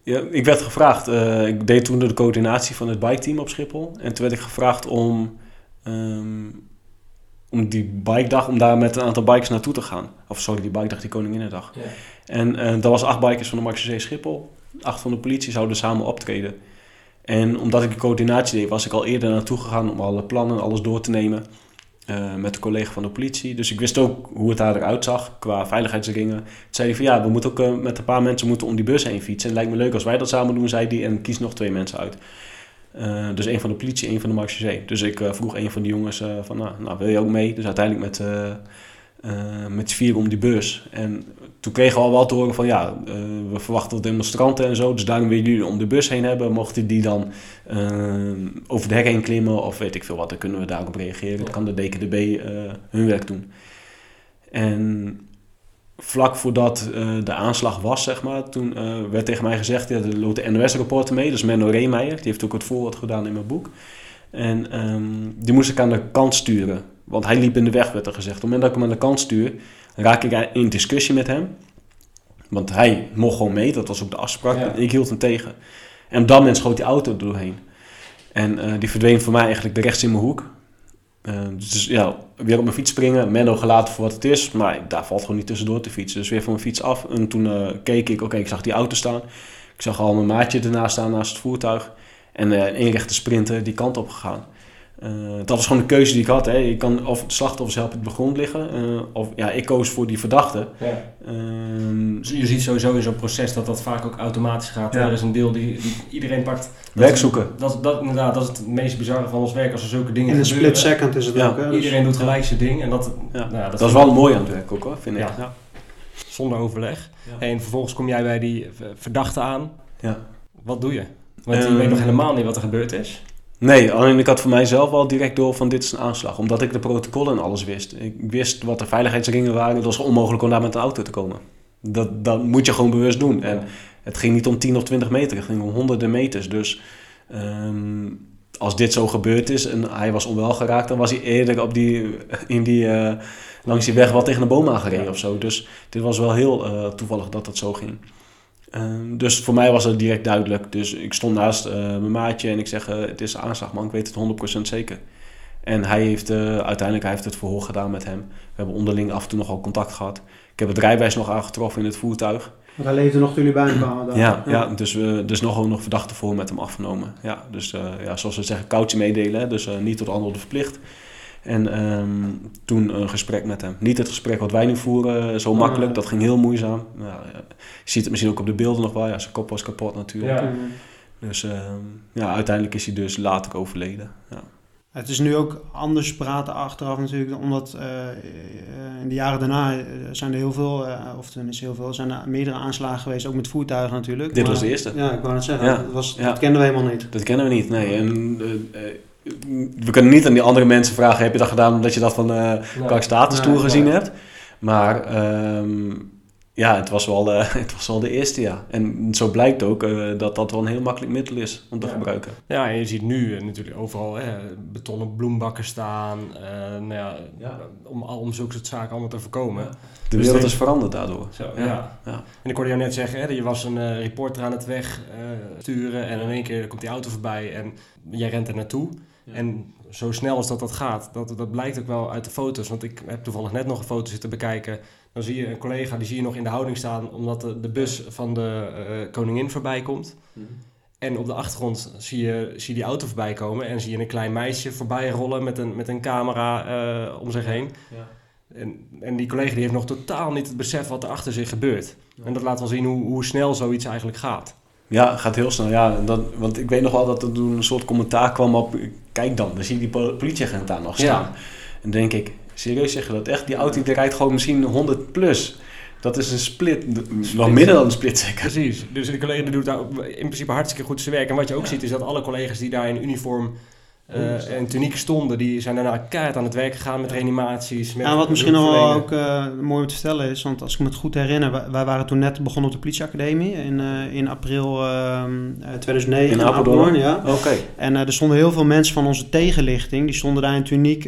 A: ja, ik werd gevraagd, eh, ik deed toen de coördinatie van het biketeam op Schiphol. En toen werd ik gevraagd om, ehm, om die bikedag, om daar met een aantal bikers naartoe te gaan. Of sorry, die bikedag, die Koninginnedag.
B: Ja.
A: En eh, dat was acht bikers van de Marseillais Schiphol. Acht van de politie zouden samen optreden. En omdat ik de coördinatie deed, was ik al eerder naartoe gegaan om alle plannen en alles door te nemen. eh, met de collega van de politie. Dus ik wist ook hoe het daar eruit zag qua veiligheidsringen. Toen zei hij van ja, we moeten ook eh, met een paar mensen moeten om die bus heen fietsen. En het lijkt me leuk als wij dat samen doen, zei hij. En kies nog twee mensen uit. Eh, dus één van de politie, één van de Marseillais. Dus ik eh, vroeg een van die jongens eh, van nou, nou, wil je ook mee? Dus uiteindelijk met, met vier om die bus. En toen kregen we al wel te horen van ja, we verwachten demonstranten en zo. Dus daarom willen jullie om de bus heen hebben. Mochten die dan over de hek heen klimmen of weet ik veel wat, dan kunnen we daarop reageren. Dan kan de DKDB hun werk doen. En vlak voordat eh, de aanslag was, zeg maar, toen eh, werd tegen mij gezegd, ja, er loopt de NOS-rapporter mee, dus Menno Reemeijer, die heeft ook het voorwoord gedaan in mijn boek. En ehm, die moest ik aan de kant sturen, want hij liep in de weg, werd er gezegd. Op het moment dat ik hem aan de kant stuur, raak ik in discussie met hem. Want hij mocht gewoon mee, dat was ook de afspraak.
B: Ja.
A: En ik hield hem tegen. En op dat moment schoot die auto er doorheen. En eh, die verdween voor mij eigenlijk de rechts in mijn hoek. Eh, dus ja, weer op mijn fiets springen. Menno gelaten voor wat het is. Maar daar valt gewoon niet tussendoor te fietsen. Dus weer van mijn fiets af. En toen eh, keek ik, oké, ik zag die auto staan. Ik zag al mijn maatje ernaast staan naast het voertuig. En in één rechte sprinter die kant op gegaan. Eh, dat was gewoon een keuze die ik had. Hè. Je kan of de slachtoffers helpen op de grond liggen. eh, of ja, ik koos voor die verdachte.
B: Ja.
A: Ehm,
B: Dus je ziet sowieso in zo'n proces dat dat vaak ook automatisch gaat.
A: Ja.
B: Er is een deel die, die iedereen pakt. Dat
A: werk
B: is-
A: zoeken.
B: Dat, dat, inderdaad, dat is het meest bizarre van ons werk als er zulke dingen
C: In een
B: gebeuren.
C: split second is het
A: Ja.
C: ook. Hè? Dus-
B: Iedereen doet gelijk zijn ding en dat,
A: Ja.
B: nou ja,
A: Dat, is wel mooi aan het werk ook hoor, vind ik.
B: Zonder overleg.
A: Ja.
B: En vervolgens kom jij bij die verdachte aan.
A: Ja.
B: Wat doe je? Want je
A: Ehm,
B: weet nog helemaal niet wat er gebeurd is.
A: Nee, alleen ik had voor mijzelf al direct door van dit is een aanslag. Omdat ik de protocollen en alles wist. Ik wist wat de veiligheidsringen waren. Het was onmogelijk om daar met een auto te komen. Dat, dat moet je gewoon bewust doen. En het ging niet om 10 of 20 meter. Het ging om honderden meters. Dus ehm, als dit zo gebeurd is en hij was onwel geraakt... dan was hij eerder op die, in die, eh, langs die weg wel tegen een boom aangereden of zo. Dus dit was wel heel eh, toevallig dat dat zo ging. Ehm, dus voor mij was het direct duidelijk. Dus ik stond naast eh, mijn maatje en ik zeg, eh, het is aanslag man, ik weet het 100% zeker. En hij heeft eh, uiteindelijk hij heeft het verhoor gedaan met hem. We hebben onderling af en toe nogal contact gehad. Ik heb het rijbewijs nog aangetroffen in het voertuig.
C: Want hij leefde nog toen jullie bij hem kwamen.
A: Ja, ja. dus we dus nog, nog verdachte voor met hem afgenomen. Ja, dus ja, zoals we zeggen, koudje meedelen. Dus niet tot anderen verplicht. En ehm, toen een gesprek met hem. Niet het gesprek wat wij nu voeren, eh, zo
C: Ja.
A: makkelijk. Dat ging heel moeizaam. Nou, ja, je ziet het misschien ook op de beelden nog wel. Ja, zijn kop was kapot natuurlijk.
B: Ja.
A: Dus ehm, ja, uiteindelijk is hij dus later overleden. Ja.
C: Het is nu ook anders praten achteraf natuurlijk, omdat uh, in de jaren daarna zijn er heel veel, uh, of tenminste heel veel, zijn er meerdere aanslagen geweest, ook met voertuigen natuurlijk.
A: Dit maar, was de eerste.
C: Ja, ik wou het zeggen, ja. dat, was, ja. dat kenden we helemaal niet.
A: Dat kennen we niet, nee. En, we kunnen niet aan die andere mensen vragen, heb je dat gedaan omdat je dat van uh, nee. Status nee, gezien hebt? Maar um, ja, het was, wel, uh, het was wel de eerste, ja. En zo blijkt ook uh, dat dat wel een heel makkelijk middel is om te
B: ja.
A: gebruiken.
B: Ja, en je ziet nu uh, natuurlijk overal hè, betonnen bloembakken staan. nou ja, ja. Om, om zulke soort zaken allemaal te voorkomen.
A: Ja. De wereld dus is veranderd daardoor.
B: Zo, ja. En ik hoorde jou net zeggen, hè, je was een reporter aan het wegsturen en in één keer komt die auto voorbij en jij rent er naartoe. En zo snel als dat dat gaat, dat, dat blijkt ook wel uit de foto's. Want ik heb toevallig net nog een foto zitten bekijken dan zie je een collega, die zie je nog in de houding staan omdat de, de bus van de uh, koningin voorbij komt. Mm -hmm. En op de achtergrond zie je, zie je die auto voorbij komen en zie je een klein meisje voorbij rollen met een, met een camera uh, om zich heen. Ja. En, en die collega die heeft nog totaal niet het besef wat er achter zich gebeurt. Ja. En dat laat wel zien hoe, hoe snel zoiets eigenlijk gaat.
A: Ja, gaat heel snel. Ja, dat, want ik weet nog wel dat er toen een soort commentaar kwam op... Kijk dan, dan zie je die politieagent daar nog staan. Ja. En denk ik, Serieus zeg je dat echt? Die auto die rijdt gewoon misschien 100 plus. Dat is een split, wel minder dan een split zeker.
B: Precies. Dus de collega doet daar in principe hartstikke goed zijn werk. En wat je ook ja. ziet is dat alle collega's die daar in uniform uh, en tuniek stonden, die zijn daarna keihard aan het werk gegaan met reanimaties. Met
C: ja, wat misschien nog wel ook uh, mooi om te vertellen is, want als ik me het goed herinner, wij, wij waren toen net begonnen op de politieacademie in, uh, in april 2009
A: in, in Apeldoorn.
C: ja.
A: Oké. Okay.
C: En er stonden heel veel mensen van onze tegenlichting, die stonden daar in tuniek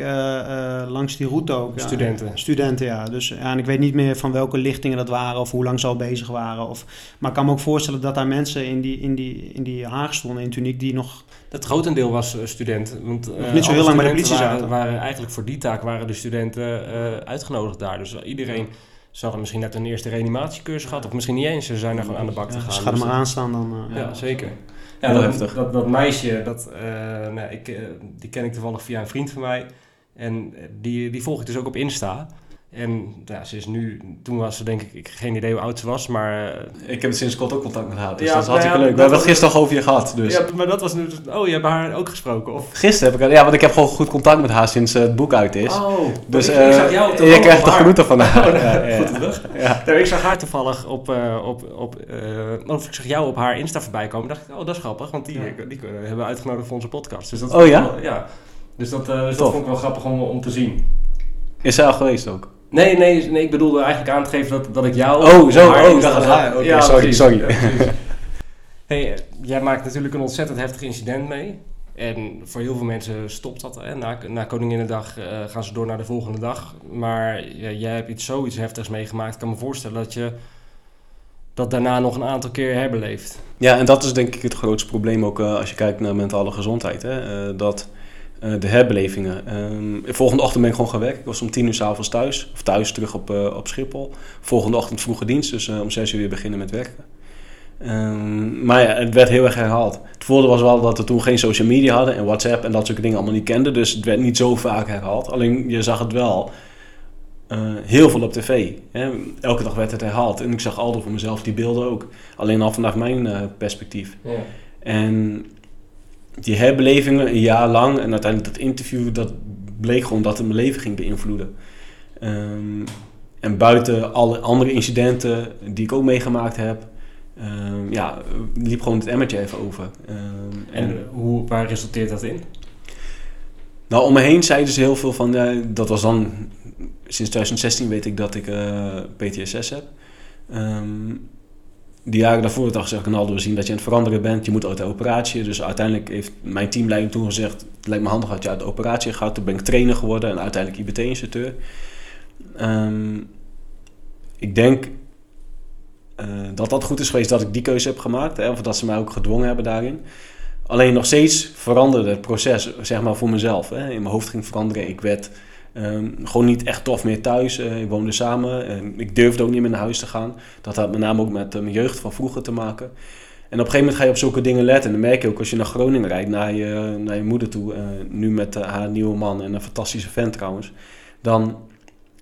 C: langs die route ook.
B: Studenten.
C: Ja. Studenten, ja. Dus, ja. En ik weet niet meer van welke lichtingen dat waren of hoe lang ze al bezig waren. Of, maar ik kan me ook voorstellen dat daar mensen in die, in die, in die haag stonden in tuniek die nog...
B: Het grotendeel was student. Want,
C: uh, niet zo heel lang bij de politie
B: waren,
C: zaten.
B: Waren, eigenlijk voor die taak waren de studenten uh, uitgenodigd daar. Dus iedereen zou misschien net een eerste reanimatiecursus gehad. Of misschien niet eens. Ze zijn er gewoon aan de bak te
C: ja,
B: gaan.
C: Dus ga er
B: dus
C: maar aan staan dan.
B: Uh, ja, zeker. Ja, dat, dat, dat, dat, meisje, dat, nou, ik, die ken ik toevallig via een vriend van mij. En die, die volg ik dus ook op Insta. En ja, ze is nu, toen was ze denk ik, ik geen idee hoe oud ze was, maar... Uh,
A: ik heb sinds kort ook contact met haar, dus ja, dat is hartstikke ja, leuk. We hebben het gisteren al over je gehad, dus...
B: Ja, maar dat was nu, oh, je hebt haar ook gesproken, of?
A: Gisteren heb ik ja, want ik heb gewoon goed contact met haar sinds uh, het boek uit is.
B: Oh,
A: dus
B: ik, uh, ik zag jou
A: je krijgt toch genoeg van haar.
B: Oh, goed terug. Nou, ik zag haar toevallig op, op, op of ik zag jou op haar Insta voorbij komen, dacht ik, oh, dat is grappig, want die, die, die hebben we uitgenodigd voor onze podcast. Dus dat
A: oh ja?
B: Wel, ja. Dus dat, dus dat vond ik wel grappig om, om te zien.
A: Is zij al geweest ook?
B: Nee, nee, nee, ik bedoelde eigenlijk aan te geven dat, dat ik jou...
A: Oh, zo, oh, ik dacht haar. Oké, ja, sorry, sorry. Ja,
B: hey, jij maakt natuurlijk een ontzettend heftig incident mee. En voor heel veel mensen stopt dat. Hè. Na, na Koninginnedag uh, gaan ze door naar de volgende dag. Maar ja, jij hebt iets zoiets heftigs meegemaakt. Ik kan me voorstellen dat je dat daarna nog een aantal keer herbeleeft.
A: Ja, en dat is denk ik het grootste probleem ook uh, als je kijkt naar mentale gezondheid. Hè. Uh, dat de herbelevingen. Um, volgende ochtend ben ik gewoon gaan werken. Ik was om tien uur s'avonds thuis. Of thuis terug op, uh, op Schiphol. Volgende ochtend vroege dienst. Dus uh, om zes uur weer beginnen met werken. Um, maar ja, het werd heel erg herhaald. Het voordeel was wel dat we toen geen social media hadden. En WhatsApp en dat soort dingen allemaal niet kenden. Dus het werd niet zo vaak herhaald. Alleen je zag het wel heel veel op tv. Hè? Elke dag werd het herhaald. En ik zag altijd voor mezelf die beelden ook. Alleen al vanaf mijn perspectief. Ja. En die herbelevingen een jaar lang en uiteindelijk dat interview, dat bleek gewoon dat het mijn leven ging beïnvloeden. Um, en buiten alle andere incidenten die ik ook meegemaakt heb, um, ja, liep gewoon het emmertje even over.
B: Um, en, en hoe, waar resulteert dat in?
A: Nou, om me heen zeiden ze heel veel van, dat was dan, sinds 2016 weet ik dat ik uh, PTSS heb. Um, die jaren daarvoor had gezegd, Ronaldo, we zien dat je aan het veranderen bent. Je moet uit de operatie. Dus uiteindelijk heeft mijn teamleiding toen gezegd... het lijkt me handig dat je uit de operatie gaat. Toen ben ik trainer geworden en uiteindelijk IBT-instructeur. Um, ik denk uh, dat dat goed is geweest dat ik die keuze heb gemaakt. Hè, of dat ze mij ook gedwongen hebben daarin. Alleen nog steeds veranderde het proces, zeg maar, voor mezelf. Hè. In mijn hoofd ging veranderen. Ik werd Um, gewoon niet echt tof meer thuis. Uh, ik woonde samen. Uh, ik durfde ook niet meer naar huis te gaan. Dat had met name ook met uh, mijn jeugd van vroeger te maken. En op een gegeven moment ga je op zulke dingen letten. En dan merk je ook als je naar Groningen rijdt, naar je, naar je moeder toe. Eh, nu met haar nieuwe man en een fantastische vent trouwens. Dan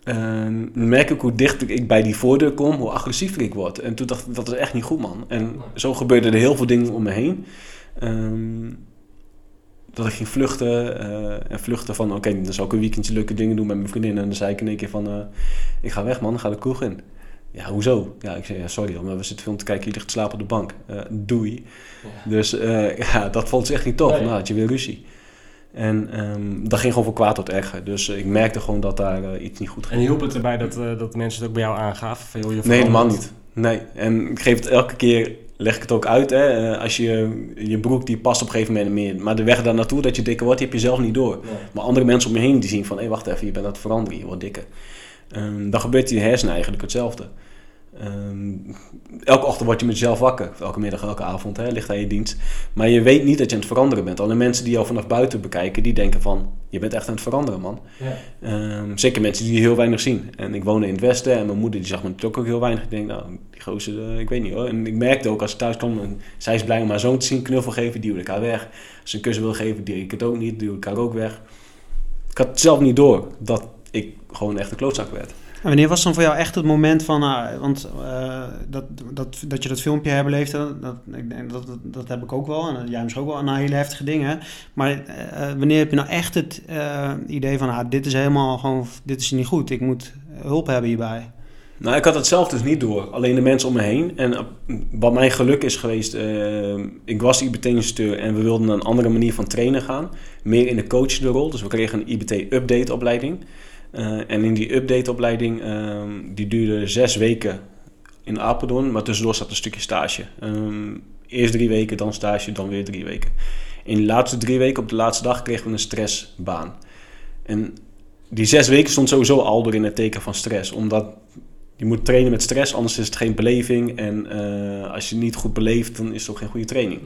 A: ehm, merk ik hoe dichter ik bij die voordeur kom, hoe agressiever ik word. En toen dacht ik, dat is echt niet goed man. En zo gebeurden er heel veel dingen om me heen. Dat ik ging vluchten. eh, en vluchten van, oké, dan zou ik een weekendje leuke dingen doen met mijn vriendin. En dan zei ik in één keer van, eh, ik ga weg man, ga de kroeg in. Ja, hoezo? Ja, ik zei, ja, sorry hoor, maar we zitten film te kijken, je ligt te slapen op de bank. Eh, doei. Dus ja, dat vond ze echt niet tof.
B: Nee.
A: Nou, had je weer ruzie. En ehm, dat ging gewoon van kwaad tot erger. Dus ik merkte gewoon dat daar iets niet goed ging.
B: En hielp het erbij dat, dat mensen het ook bij jou aangaven? Van, joh, je
A: Nee, helemaal niet. Nee, en ik geef het elke keer, leg ik het ook uit. Hè. Eh, Als je, je broek die past op een gegeven moment meer. Maar de weg daar naartoe, dat je dikker wordt, die heb je zelf niet door.
B: Nee.
A: Maar andere mensen om je heen die zien van, hé wacht even, je bent aan het veranderen, je wordt dikker. Ehm, dan gebeurt in je hersenen eigenlijk hetzelfde. Ehm, elke ochtend word je met jezelf wakker. Elke middag, elke avond, hè, ligt aan je dienst. Maar je weet niet dat je aan het veranderen bent. Alleen mensen die jou vanaf buiten bekijken, die denken van... Je bent echt aan het veranderen, man.
B: Ja.
A: Ehm, zeker mensen die heel weinig zien. En ik woonde in het westen en mijn moeder die zag me natuurlijk ook heel weinig. Ik denk, nou, die gozer, eh, ik weet niet hoor. En ik merkte ook als ik thuis kwam, en zij is blij om haar zoon te zien, knuffel geven, wil ik haar weg. Als ze een kus wil geven, die ik het ook niet, wil ik haar ook weg. Ik had zelf niet door dat ik gewoon echt een klootzak werd.
C: En wanneer was dan voor jou echt het moment van, ah, want eh, dat, dat, dat je dat filmpje herbeleefd, dat, dat, ik denk dat, dat, dat heb ik ook wel, en jij misschien ook wel, na hele heftige dingen. Maar eh, wanneer heb je nou echt het eh, idee van, ah, dit is helemaal gewoon, dit is niet goed, ik moet hulp hebben hierbij?
A: Nou, ik had het zelf dus niet door. Alleen de mensen om me heen. En wat mijn geluk is geweest, ik was IBT-instructeur en we wilden een andere manier van trainen gaan. Meer in de coachende rol. Dus we kregen een IBT-update-opleiding. Eh, en in die update-opleiding, ehm, die duurde zes weken in Apeldoorn, maar tussendoor zat een stukje stage. Ehm, eerst drie weken, dan stage, dan weer drie weken. In de laatste drie weken, op de laatste dag, kregen we een stressbaan. En die zes weken stond sowieso al door in het teken van stress. Omdat je moet trainen met stress, anders is het geen beleving. En eh, als je niet goed beleeft, dan is het ook geen goede training.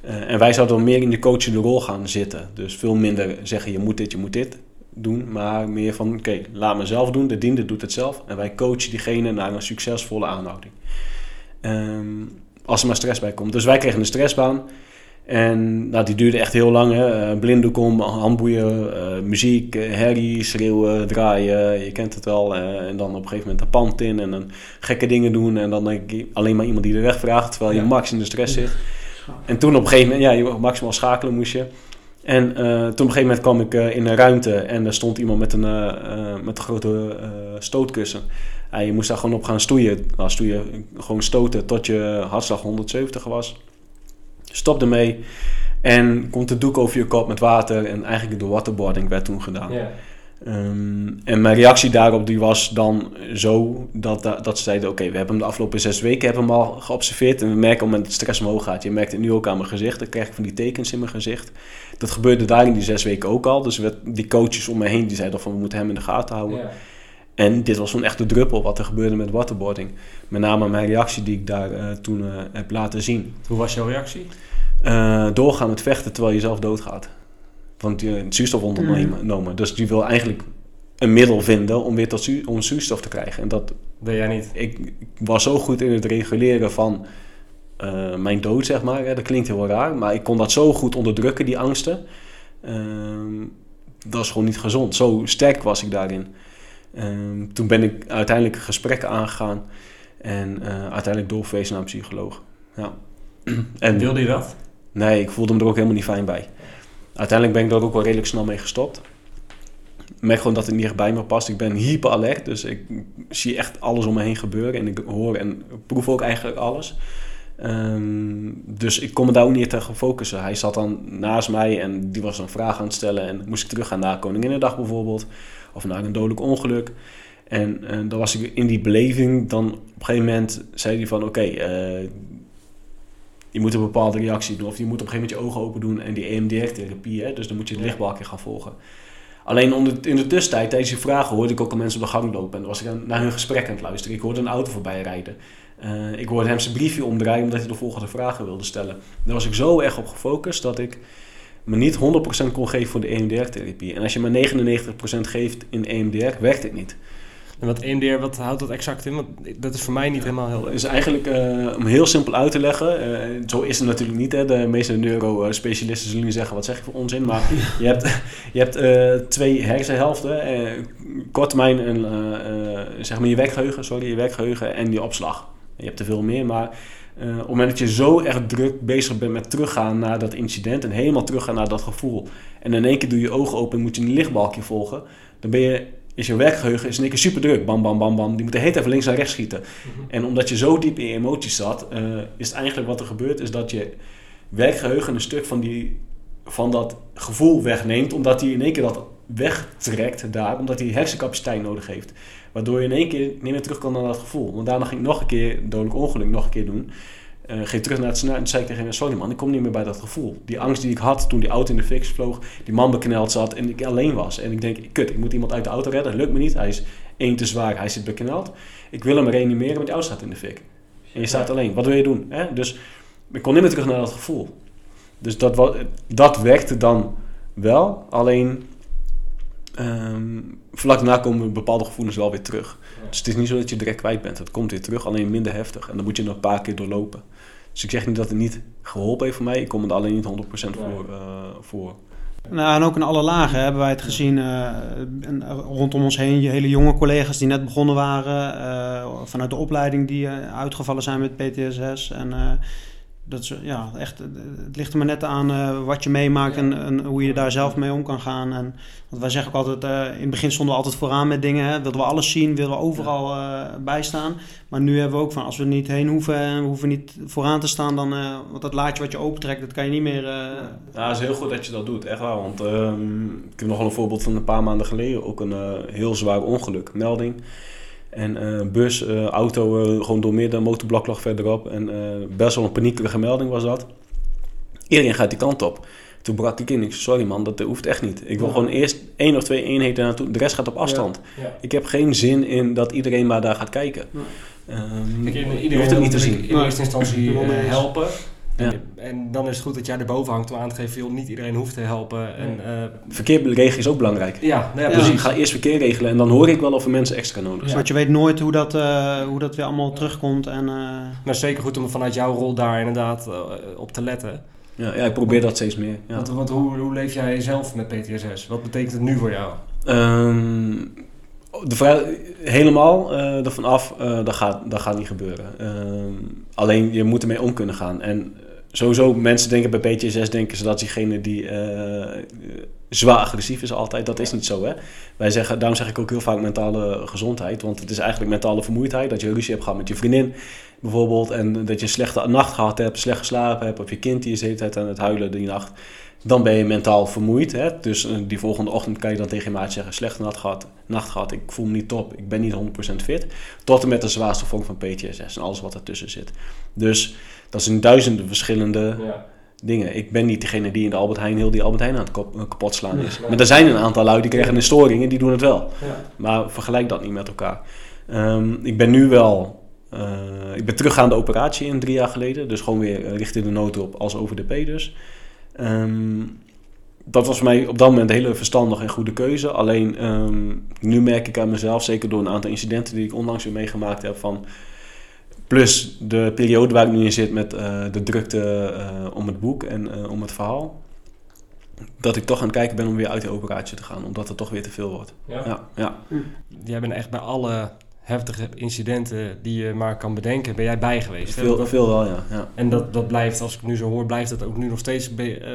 A: Eh, en wij zouden dan meer in de coachende rol gaan zitten. Dus veel minder zeggen je moet dit, je moet dit doen. Maar meer van oké, laat me zelf doen. De diende doet het zelf. En wij coachen diegene naar een succesvolle aanhouding. Ehm, als er maar stress bij komt. Dus wij kregen een stressbaan. En nou, die duurde echt heel lang. Hè. Eh, blinddoek om, handboeien, eh, muziek, eh, herrie, schreeuwen, draaien. Je kent het wel. en dan op een gegeven moment de pand in en dan gekke dingen doen. En dan denk ik alleen maar iemand die de weg vraagt. Terwijl je
B: Ja.
A: max in de stress zit. En toen op een gegeven moment, ja, je maximaal schakelen moest je. En eh, toen op een gegeven moment kwam ik eh, in een ruimte en er stond iemand met een, eh, met een grote stootkussen. Ja, je moest daar gewoon op gaan stoeien. Nou, stoeien, gewoon stoten tot je hartslag 170 was. Stop ermee. En komt de doek over je kop met water. En eigenlijk de waterboarding werd toen gedaan. Ehm, en mijn reactie daarop die was dan zo dat, dat, ze zeiden... oké, we hebben hem de afgelopen zes weken hebben hem al geobserveerd... en we merken op het moment dat stress omhoog gaat... je merkt het nu ook aan mijn gezicht, dan krijg ik van die tekens in mijn gezicht. Dat gebeurde daar in die zes weken ook al. Dus werd, die coaches om me heen die zeiden van... we moeten hem in de gaten houden.
B: Ja.
A: En dit was zo'n echte druppel wat er gebeurde met waterboarding. Met name mijn reactie die ik daar eh, toen eh, heb laten zien.
B: Hoe was jouw reactie?
A: Eh, doorgaan met vechten terwijl je zelf doodgaat. Want je hebt zuurstof ondernomen. Dus die wil eigenlijk een middel vinden om weer tot zu om zuurstof te krijgen. En dat,
B: Deed jij niet?
A: ik, ik was zo goed in het reguleren van eh, mijn dood, zeg maar. Hè. Dat klinkt heel raar, maar ik kon dat zo goed onderdrukken, die angsten. Ehm, dat is gewoon niet gezond. Zo sterk was ik daarin. Ehm, toen ben ik uiteindelijk gesprekken aangegaan en eh, uiteindelijk doorverwezen naar een psycholoog. Ja. en
B: Wilde je dat?
A: Nee, ik voelde me er ook helemaal niet fijn bij. Uiteindelijk ben ik er ook wel redelijk snel mee gestopt. Ik gewoon dat het niet echt bij me past. Ik ben hyperalert, dus ik zie echt alles om me heen gebeuren. En ik hoor en proef ook eigenlijk alles. Ehm, dus ik kon me daar ook niet tegen focussen. Hij zat dan naast mij en die was een vraag aan het stellen. En moest ik teruggaan naar Koninginnedag bijvoorbeeld. Of naar een dodelijk ongeluk. En eh, dan was ik in die beleving. Dan op een gegeven moment zei hij van... Oké, eh, je moet een bepaalde reactie doen. Of je moet op een gegeven moment je ogen open doen. En die EMDR-therapie, hè, dus dan moet je het lichtbalkje gaan volgen. Alleen onder, in de tussentijd, tijdens die vragen, hoorde ik ook al mensen op de gang lopen. En dan was ik aan- naar hun gesprek aan het luisteren. Ik hoorde een auto voorbij rijden. Eh, ik hoorde hem zijn briefje omdraaien omdat hij de volgende vragen wilde stellen. Daar was ik zo erg op gefocust dat ik me niet 100% kon geven voor de EMDR-therapie. En als je maar 99% geeft in EMDR, werkt het niet.
B: En wat EMDR, wat houdt dat exact in? Want dat is voor mij niet helemaal heel...
A: Is eigenlijk, eh, om heel simpel uit te leggen, eh, zo is het natuurlijk niet. Hè. De meeste neurospecialisten zullen nu zeggen, wat zeg je voor onzin? Maar je hebt, je hebt eh, twee hersenhelften, korttermijn en zeg maar je werkgeheugen, sorry, je werkgeheugen en je opslag. Je hebt er veel meer, maar Uh, op het moment dat je zo erg druk bezig bent met teruggaan naar dat incident en helemaal teruggaan naar dat gevoel. En in één keer doe je je ogen open en moet je een lichtbalkje volgen. Dan ben je, is je werkgeheugen is in één keer super druk. Bam, bam, bam, bam. Die moet de hele tijd van links naar rechts schieten. Mhm. En omdat je zo diep in je emoties zat, uh, is het eigenlijk wat er gebeurt, is dat je werkgeheugen een stuk van, die, van dat gevoel wegneemt. Omdat hij in één keer dat wegtrekt daar, omdat hij hersencapaciteit nodig heeft. Waardoor je in één keer niet meer terug kan naar dat gevoel. Want daarna ging ik nog een keer dodelijk ongeluk nog een keer doen. Uh, ging terug naar het snel en zei ik tegen hem, sorry man, ik kom niet meer bij dat gevoel. Die angst die ik had toen die auto in de fix vloog, die man bekneld zat en ik alleen was. En ik denk, kut, ik moet iemand uit de auto redden, lukt me niet. Hij is één te zwaar, hij zit bekneld. Ik wil hem reanimeren, maar die auto staat in de fik. En je staat alleen, wat wil je doen? Hè? Dus ik kon niet meer terug naar dat gevoel. Dus dat, dat werkte dan wel, alleen um, vlak daarna komen bepaalde gevoelens wel weer terug. Dus het is niet zo dat je direct kwijt bent. Het komt weer terug, alleen minder heftig. En dan moet je nog een paar keer doorlopen. Dus ik zeg niet dat het niet geholpen heeft voor mij. Ik kom er alleen niet 100% voor, uh, voor.
C: Nou, en ook in alle lagen hebben wij het gezien uh, rondom ons heen. Je hele jonge collega's die net begonnen waren, uh, vanuit de opleiding die uitgevallen zijn met PTSS. En dat is, ja, echt, het ligt er maar net aan uh, wat je meemaakt en, en, hoe je daar zelf mee om kan gaan. En, want wij zeggen ook altijd, uh, in het begin stonden we altijd vooraan met dingen. Hè. Wilden we alles zien, wilden we overal uh, bijstaan. Maar nu hebben we ook van, als we er niet heen hoeven en we hoeven niet vooraan te staan, dan, want dat laadje wat je opentrekt, dat kan je niet meer...
A: Ja, het is heel goed dat je dat doet, echt waar. Want ehm, ik heb nog wel een voorbeeld van een paar maanden geleden, ook een heel zwaar ongeluk, melding. En uh, bus, uh, auto, uh, gewoon doormidden, motorblok lag verderop. En best wel een paniekerige melding was dat. Iedereen gaat die kant op. Toen brak ik in. Ik zei, sorry man, dat hoeft echt niet. Ik wil gewoon eerst één of twee eenheden naartoe. De rest gaat op afstand. Ik heb geen zin in dat iedereen maar daar gaat kijken.
B: Um, iedereen hoeft het niet te zien. In eerste instantie helpen. Ja. En dan is het goed dat jij erboven hangt om aan te geven, joh, niet iedereen hoeft te helpen. En, uh,
A: verkeer regelen is ook belangrijk. Ja, nou ja, dus ik ga eerst verkeer regelen en dan hoor ik wel of er mensen extra nodig zijn.
C: Want je weet nooit hoe dat, uh, hoe dat weer allemaal terugkomt. En, uh...
B: Maar zeker goed om vanuit jouw rol daar inderdaad op te letten.
A: Ja, ja, ik probeer dat steeds meer. Ja.
B: Want, want hoe, hoe leef jij zelf met PTSS? Wat betekent het nu voor jou?
A: Um, de vraag, helemaal uh, ervan af, uh, dat, gaat, dat gaat niet gebeuren. Uh, alleen je moet ermee om kunnen gaan. En sowieso, mensen denken bij PTSS denken ze dat diegene die eh, zwaar agressief is altijd. Dat is niet zo, hè. Wij zeggen, daarom zeg ik ook heel vaak mentale gezondheid. Want het is eigenlijk mentale vermoeidheid. Dat je ruzie hebt gehad met je vriendin bijvoorbeeld. En dat je een slechte nacht gehad hebt, slecht geslapen hebt. Of je kind die is de hele tijd aan het huilen die nacht. Dan ben je mentaal vermoeid. Hè? Dus uh, die volgende ochtend kan je dan tegen je maat zeggen... slechte nacht gehad, nacht gehad, ik voel me niet top, ik ben niet 100% fit. Tot en met de zwaarste vorm van PTSS en alles wat ertussen zit. Dus dat zijn duizenden verschillende ja. dingen. Ik ben niet degene die in de Albert Heijn heel die Albert Heijn aan het kop, uh, kapot slaan is. Maar er zijn een aantal lui die krijgen een storing en die doen het wel. Ja. Maar vergelijk dat niet met elkaar. Um, ik ben nu wel... Uh, ik ben terug aan de operatie in drie jaar geleden. Dus gewoon weer richting de noodhulp als over de P dus. Um, dat was voor mij op dat moment een hele verstandige en goede keuze. Alleen um, nu merk ik aan mezelf, zeker door een aantal incidenten die ik onlangs weer meegemaakt heb, van plus de periode waar ik nu in zit met uh, de drukte uh, om het boek en uh, om het verhaal, dat ik toch aan het kijken ben om weer uit de operatie te gaan, omdat het toch weer te veel wordt. Ja. ja, ja.
B: Jij bent echt bij alle heftige incidenten die je maar kan bedenken, ben jij bij geweest.
A: Veel, veel wel, ja. ja.
B: En dat, dat blijft, als ik nu zo hoor, blijft dat ook nu nog steeds uh,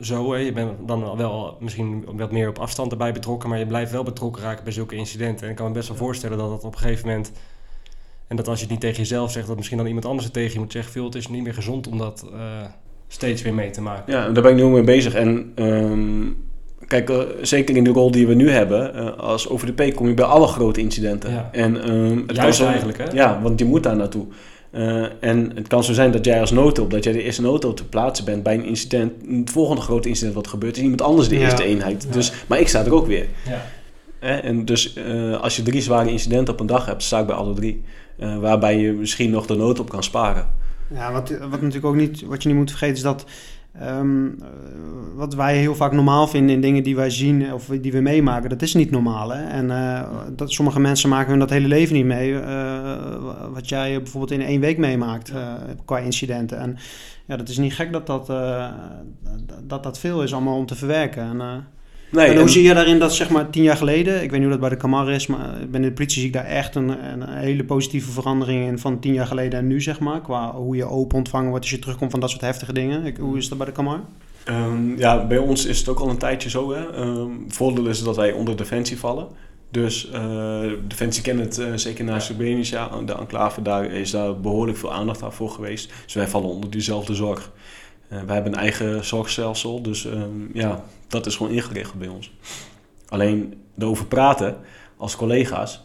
B: zo. Hè? Je bent dan wel misschien wat meer op afstand erbij betrokken, maar je blijft wel betrokken raken bij zulke incidenten. En ik kan me best wel voorstellen dat dat op een gegeven moment... En dat als je het niet tegen jezelf zegt, dat misschien dan iemand anders het tegen je moet zeggen. Veel, het is niet meer gezond om dat uh, steeds weer mee te maken.
A: Ja, daar ben ik nu mee bezig. En um, Kijk, uh, zeker in de rol die we nu hebben, uh, als over de P kom je bij alle grote incidenten.
B: Ja.
A: En, um,
B: het Juist kan zo, eigenlijk, hè?
A: Ja, want je moet daar naartoe. Uh, en het kan zo zijn dat jij als noodhulp, dat jij de eerste noodhulp te plaatsen bent bij een incident. Het volgende grote incident wat gebeurt, is iemand anders de ja. eerste eenheid. Ja. Dus, maar ik sta er ook weer.
B: Ja.
A: en dus als je drie zware incidenten op een dag hebt, sta ik bij alle drie. waarbij je misschien nog de noodhulp kan sparen.
C: Ja, wat, wat natuurlijk ook niet, wat je niet moet vergeten is dat Um, wat wij heel vaak normaal vinden in dingen die wij zien of die we meemaken, dat is niet normaal. Hè? En uh, dat, sommige mensen maken hun dat hele leven niet mee. Uh, wat jij bijvoorbeeld in één week meemaakt uh, qua incidenten. En ja, dat is niet gek dat dat, dat, dat veel is allemaal om te verwerken. En,
A: Nee,
C: en hoe
A: en-
C: zie je daarin dat zeg maar tien jaar geleden, ik weet niet hoe dat bij de Camar is, maar binnen de politie zie ik daar echt een, een hele positieve verandering in van tien jaar geleden en nu zeg maar. Qua hoe je open ontvangen wordt als je terugkomt van dat soort heftige dingen. Ik, hoe is dat bij de Camar?
A: Ehm, ja, bij ons is het ook al een tijdje zo. Hè. Ehm, het voordeel is dat wij onder Defensie vallen. Dus eh, Defensie kent het, eh, zeker na Srebrenica, de enclave, daar is daar behoorlijk veel aandacht aan voor geweest. Dus wij vallen onder diezelfde zorg. Eh, wij hebben een eigen zorgstelsel, dus ehm, ja, dat is gewoon ingeregeld bij ons. Alleen erover praten als collega's,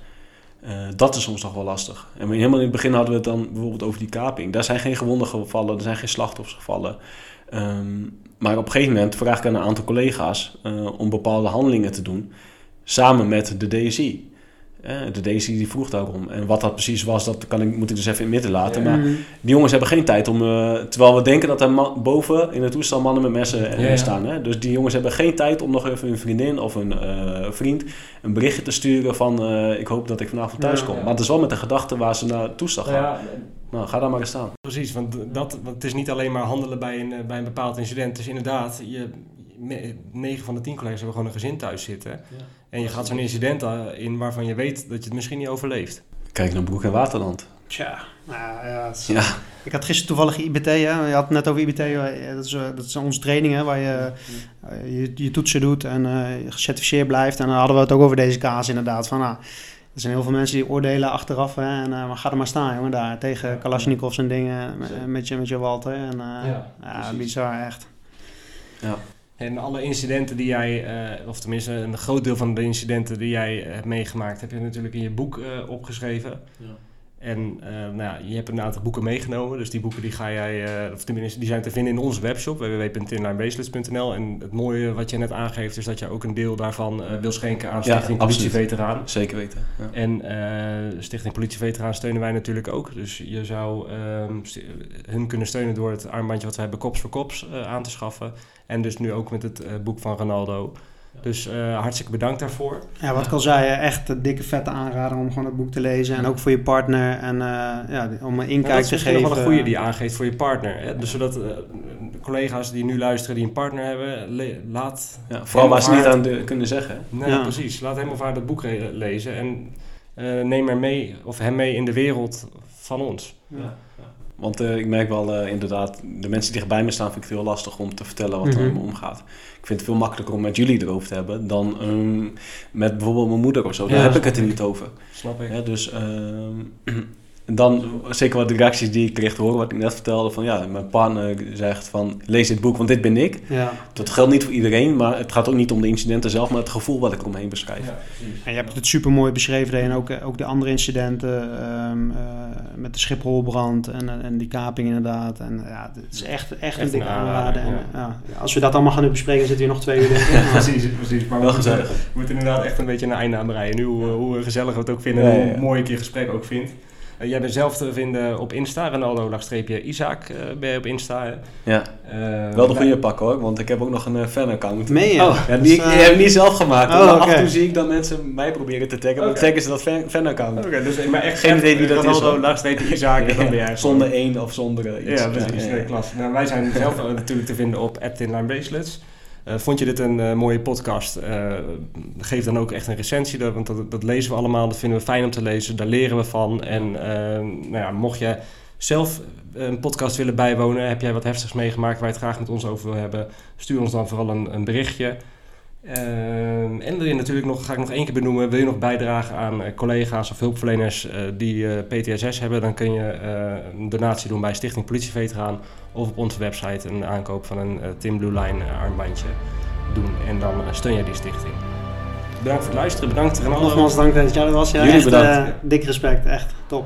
A: eh, dat is soms nog wel lastig. En helemaal in het begin hadden we het dan bijvoorbeeld over die kaping. Daar zijn geen gewonden gevallen, er zijn geen slachtoffers gevallen. Ehm, maar op een gegeven moment vraag ik aan een aantal collega's eh, om bepaalde handelingen te doen, samen met de DSI. Eh, de DSI die vroeg daarom. En wat dat precies was, dat kan ik, moet ik dus even in het midden laten.
B: Ja.
A: Maar
C: Mhm.
A: die jongens hebben geen tijd om... eh, terwijl we denken dat er boven in het toestel mannen met messen eh,
B: Ja, ja.
A: staan. Hè? Dus die jongens hebben geen tijd om nog even een vriendin of een vriend een berichtje te sturen van... ik hoop dat ik vanavond thuis kom. Maar het is wel met de gedachte waar ze naar toestel gaan. Nou, ga daar maar eens staan.
B: Precies, want dat, want het is niet alleen maar handelen bij een, bij een bepaald incident. Is inderdaad, je, 9 van de 10 collega's hebben gewoon een gezin thuis zitten. En je gaat zo'n incident in waarvan je weet dat je het misschien niet overleeft.
A: Kijk naar Broek en Waterland.
C: Tja, nou ja, het is-
A: Ja,
C: ik had gisteren toevallig IBT, hè? je had het net over IBT, eh, dat is, eh, dat is onze training hè, waar je, eh, je je toetsen doet en eh, gecertificeerd blijft. En dan hadden we het ook over deze kaas inderdaad, van nou, er zijn heel veel mensen die oordelen achteraf, hè, en eh, maar ga er maar staan jongen daar, tegen Kalashnikovs en dingen, met, met je, met je Walter. En, eh,
B: Ja,
C: ja, bizar echt.
A: ja.
B: En alle incidenten die jij, eh, of tenminste een groot deel van de incidenten die jij eh, hebt meegemaakt, heb je natuurlijk in je boek eh, opgeschreven. En eh, nou ja, je hebt een aantal boeken meegenomen. Dus die boeken die ga jij, eh, of tenminste, die zijn te vinden in onze webshop www.inlinebracelets.nl. En het mooie wat je net aangeeft is dat je ook een deel daarvan eh, wil schenken aan
A: Ja,
B: Stichting. Politieveteraan.
A: Zeker weten. Ja.
B: En Stichting Politieveteraan steunen wij natuurlijk ook. Dus je zou ehm, hun kunnen steunen door het armbandje wat we hebben Kops voor Kops aan te schaffen. En dus nu ook met het boek van Ronaldo. Dus eh, hartstikke bedankt daarvoor.
C: Ja, wat ik al zei, echt een dikke vette aanrader om gewoon het boek te lezen. En ook voor je partner en eh, ja, om een inkijk
B: dat is
C: te geven.
B: nog wel een goede die je aangeeft voor je partner. Hè? Dus zodat eh, collega's die nu luisteren die een partner hebben, laat...
A: Ja, vooral waar ze niet aan de, kunnen zeggen.
B: Nee,
C: Ja.
B: precies. Laat hem of haar dat boek lezen en eh, neem er mee, of hem mee in de wereld van ons.
C: Ja.
A: Want eh, ik merk wel eh, inderdaad, de mensen die dichtbij me staan, vind ik het heel lastig om te vertellen wat er
C: Mhm.
A: in me omgaat. Ik vind het veel makkelijker om met jullie erover te hebben dan ehm, met bijvoorbeeld mijn moeder of zo. Daar heb ik het er niet over.
B: Snap ik?
A: Ja, dus ehm, en dan zeker wat de reacties die ik kreeg te horen, wat ik net vertelde, van ja, mijn partner zegt van lees dit boek, want dit ben ik.
C: Ja.
A: Dat geldt niet voor iedereen, maar het gaat ook niet om de incidenten zelf, maar het gevoel wat ik eromheen beschrijf.
B: Ja, precies.
C: En je hebt het super mooi beschreven en ook, ook de andere incidenten ehm, eh, met de Schipholbrand en, eh, en die kaping inderdaad. En ja, het is echt, echt, een
B: een
C: dikke
B: aanrader.
C: En,
B: ja.
C: ja, als we dat allemaal gaan bespreken, zitten we hier nog twee uur ik.
B: precies, precies. Maar we
A: Wel
B: moeten,
A: gezellig.
B: we moeten inderdaad echt een beetje een einde aan breien. Nu, hoe, hoe gezellig we het ook vinden
A: Ja,
B: en
A: ja,
B: hoe mooi ik je gesprek ook vind. Eh, jij bent zelf te vinden op Insta, Ronaldo-Isaac eh, ben je op Insta. hè?
A: Ja,
B: Eh,
A: wel de goede pak hoor, want ik heb ook nog een fan-account.
C: Meen je?
A: Ja, die, die heb ik niet zelf gemaakt.
C: Oh,
A: maar af en toe zie ik dat mensen mij proberen te taggen. Maar
B: Oké.
A: taggen ze dat fan- fan-account.
B: Oké, dus maar echt
A: Geen idee wie dat is, hoor.
B: Ronaldo-Isaac en dan ben jij
A: Zonder één of zonder iets.
B: Ja, precies.
A: Ja, ja.
B: Nou, wij zijn zelf natuurlijk te vinden op Inline Bracelets. Eh, vond je dit een eh, mooie podcast? Eh, geef dan ook echt een recensie, want dat, dat lezen we allemaal. Dat vinden we fijn om te lezen. Daar leren we van. En nou ja, mocht je zelf een podcast willen bijwonen, heb jij wat heftigs meegemaakt waar je het graag met ons over wil hebben, stuur ons dan vooral een, een berichtje. Ehm, en wil je natuurlijk nog, ga ik nog één keer benoemen, wil je nog bijdragen aan eh, collega's of hulpverleners eh, die eh, PTSS hebben, dan kun je een donatie doen bij Stichting Politieveteraan of op onze website een aankoop van een Tim Blue Line armbandje doen. En dan steun je die stichting. Bedankt voor het luisteren, bedankt.
C: Nogmaals dank dat jij er was. Ja,
A: Jullie
C: echt
A: bedankt.
C: dik respect, echt top.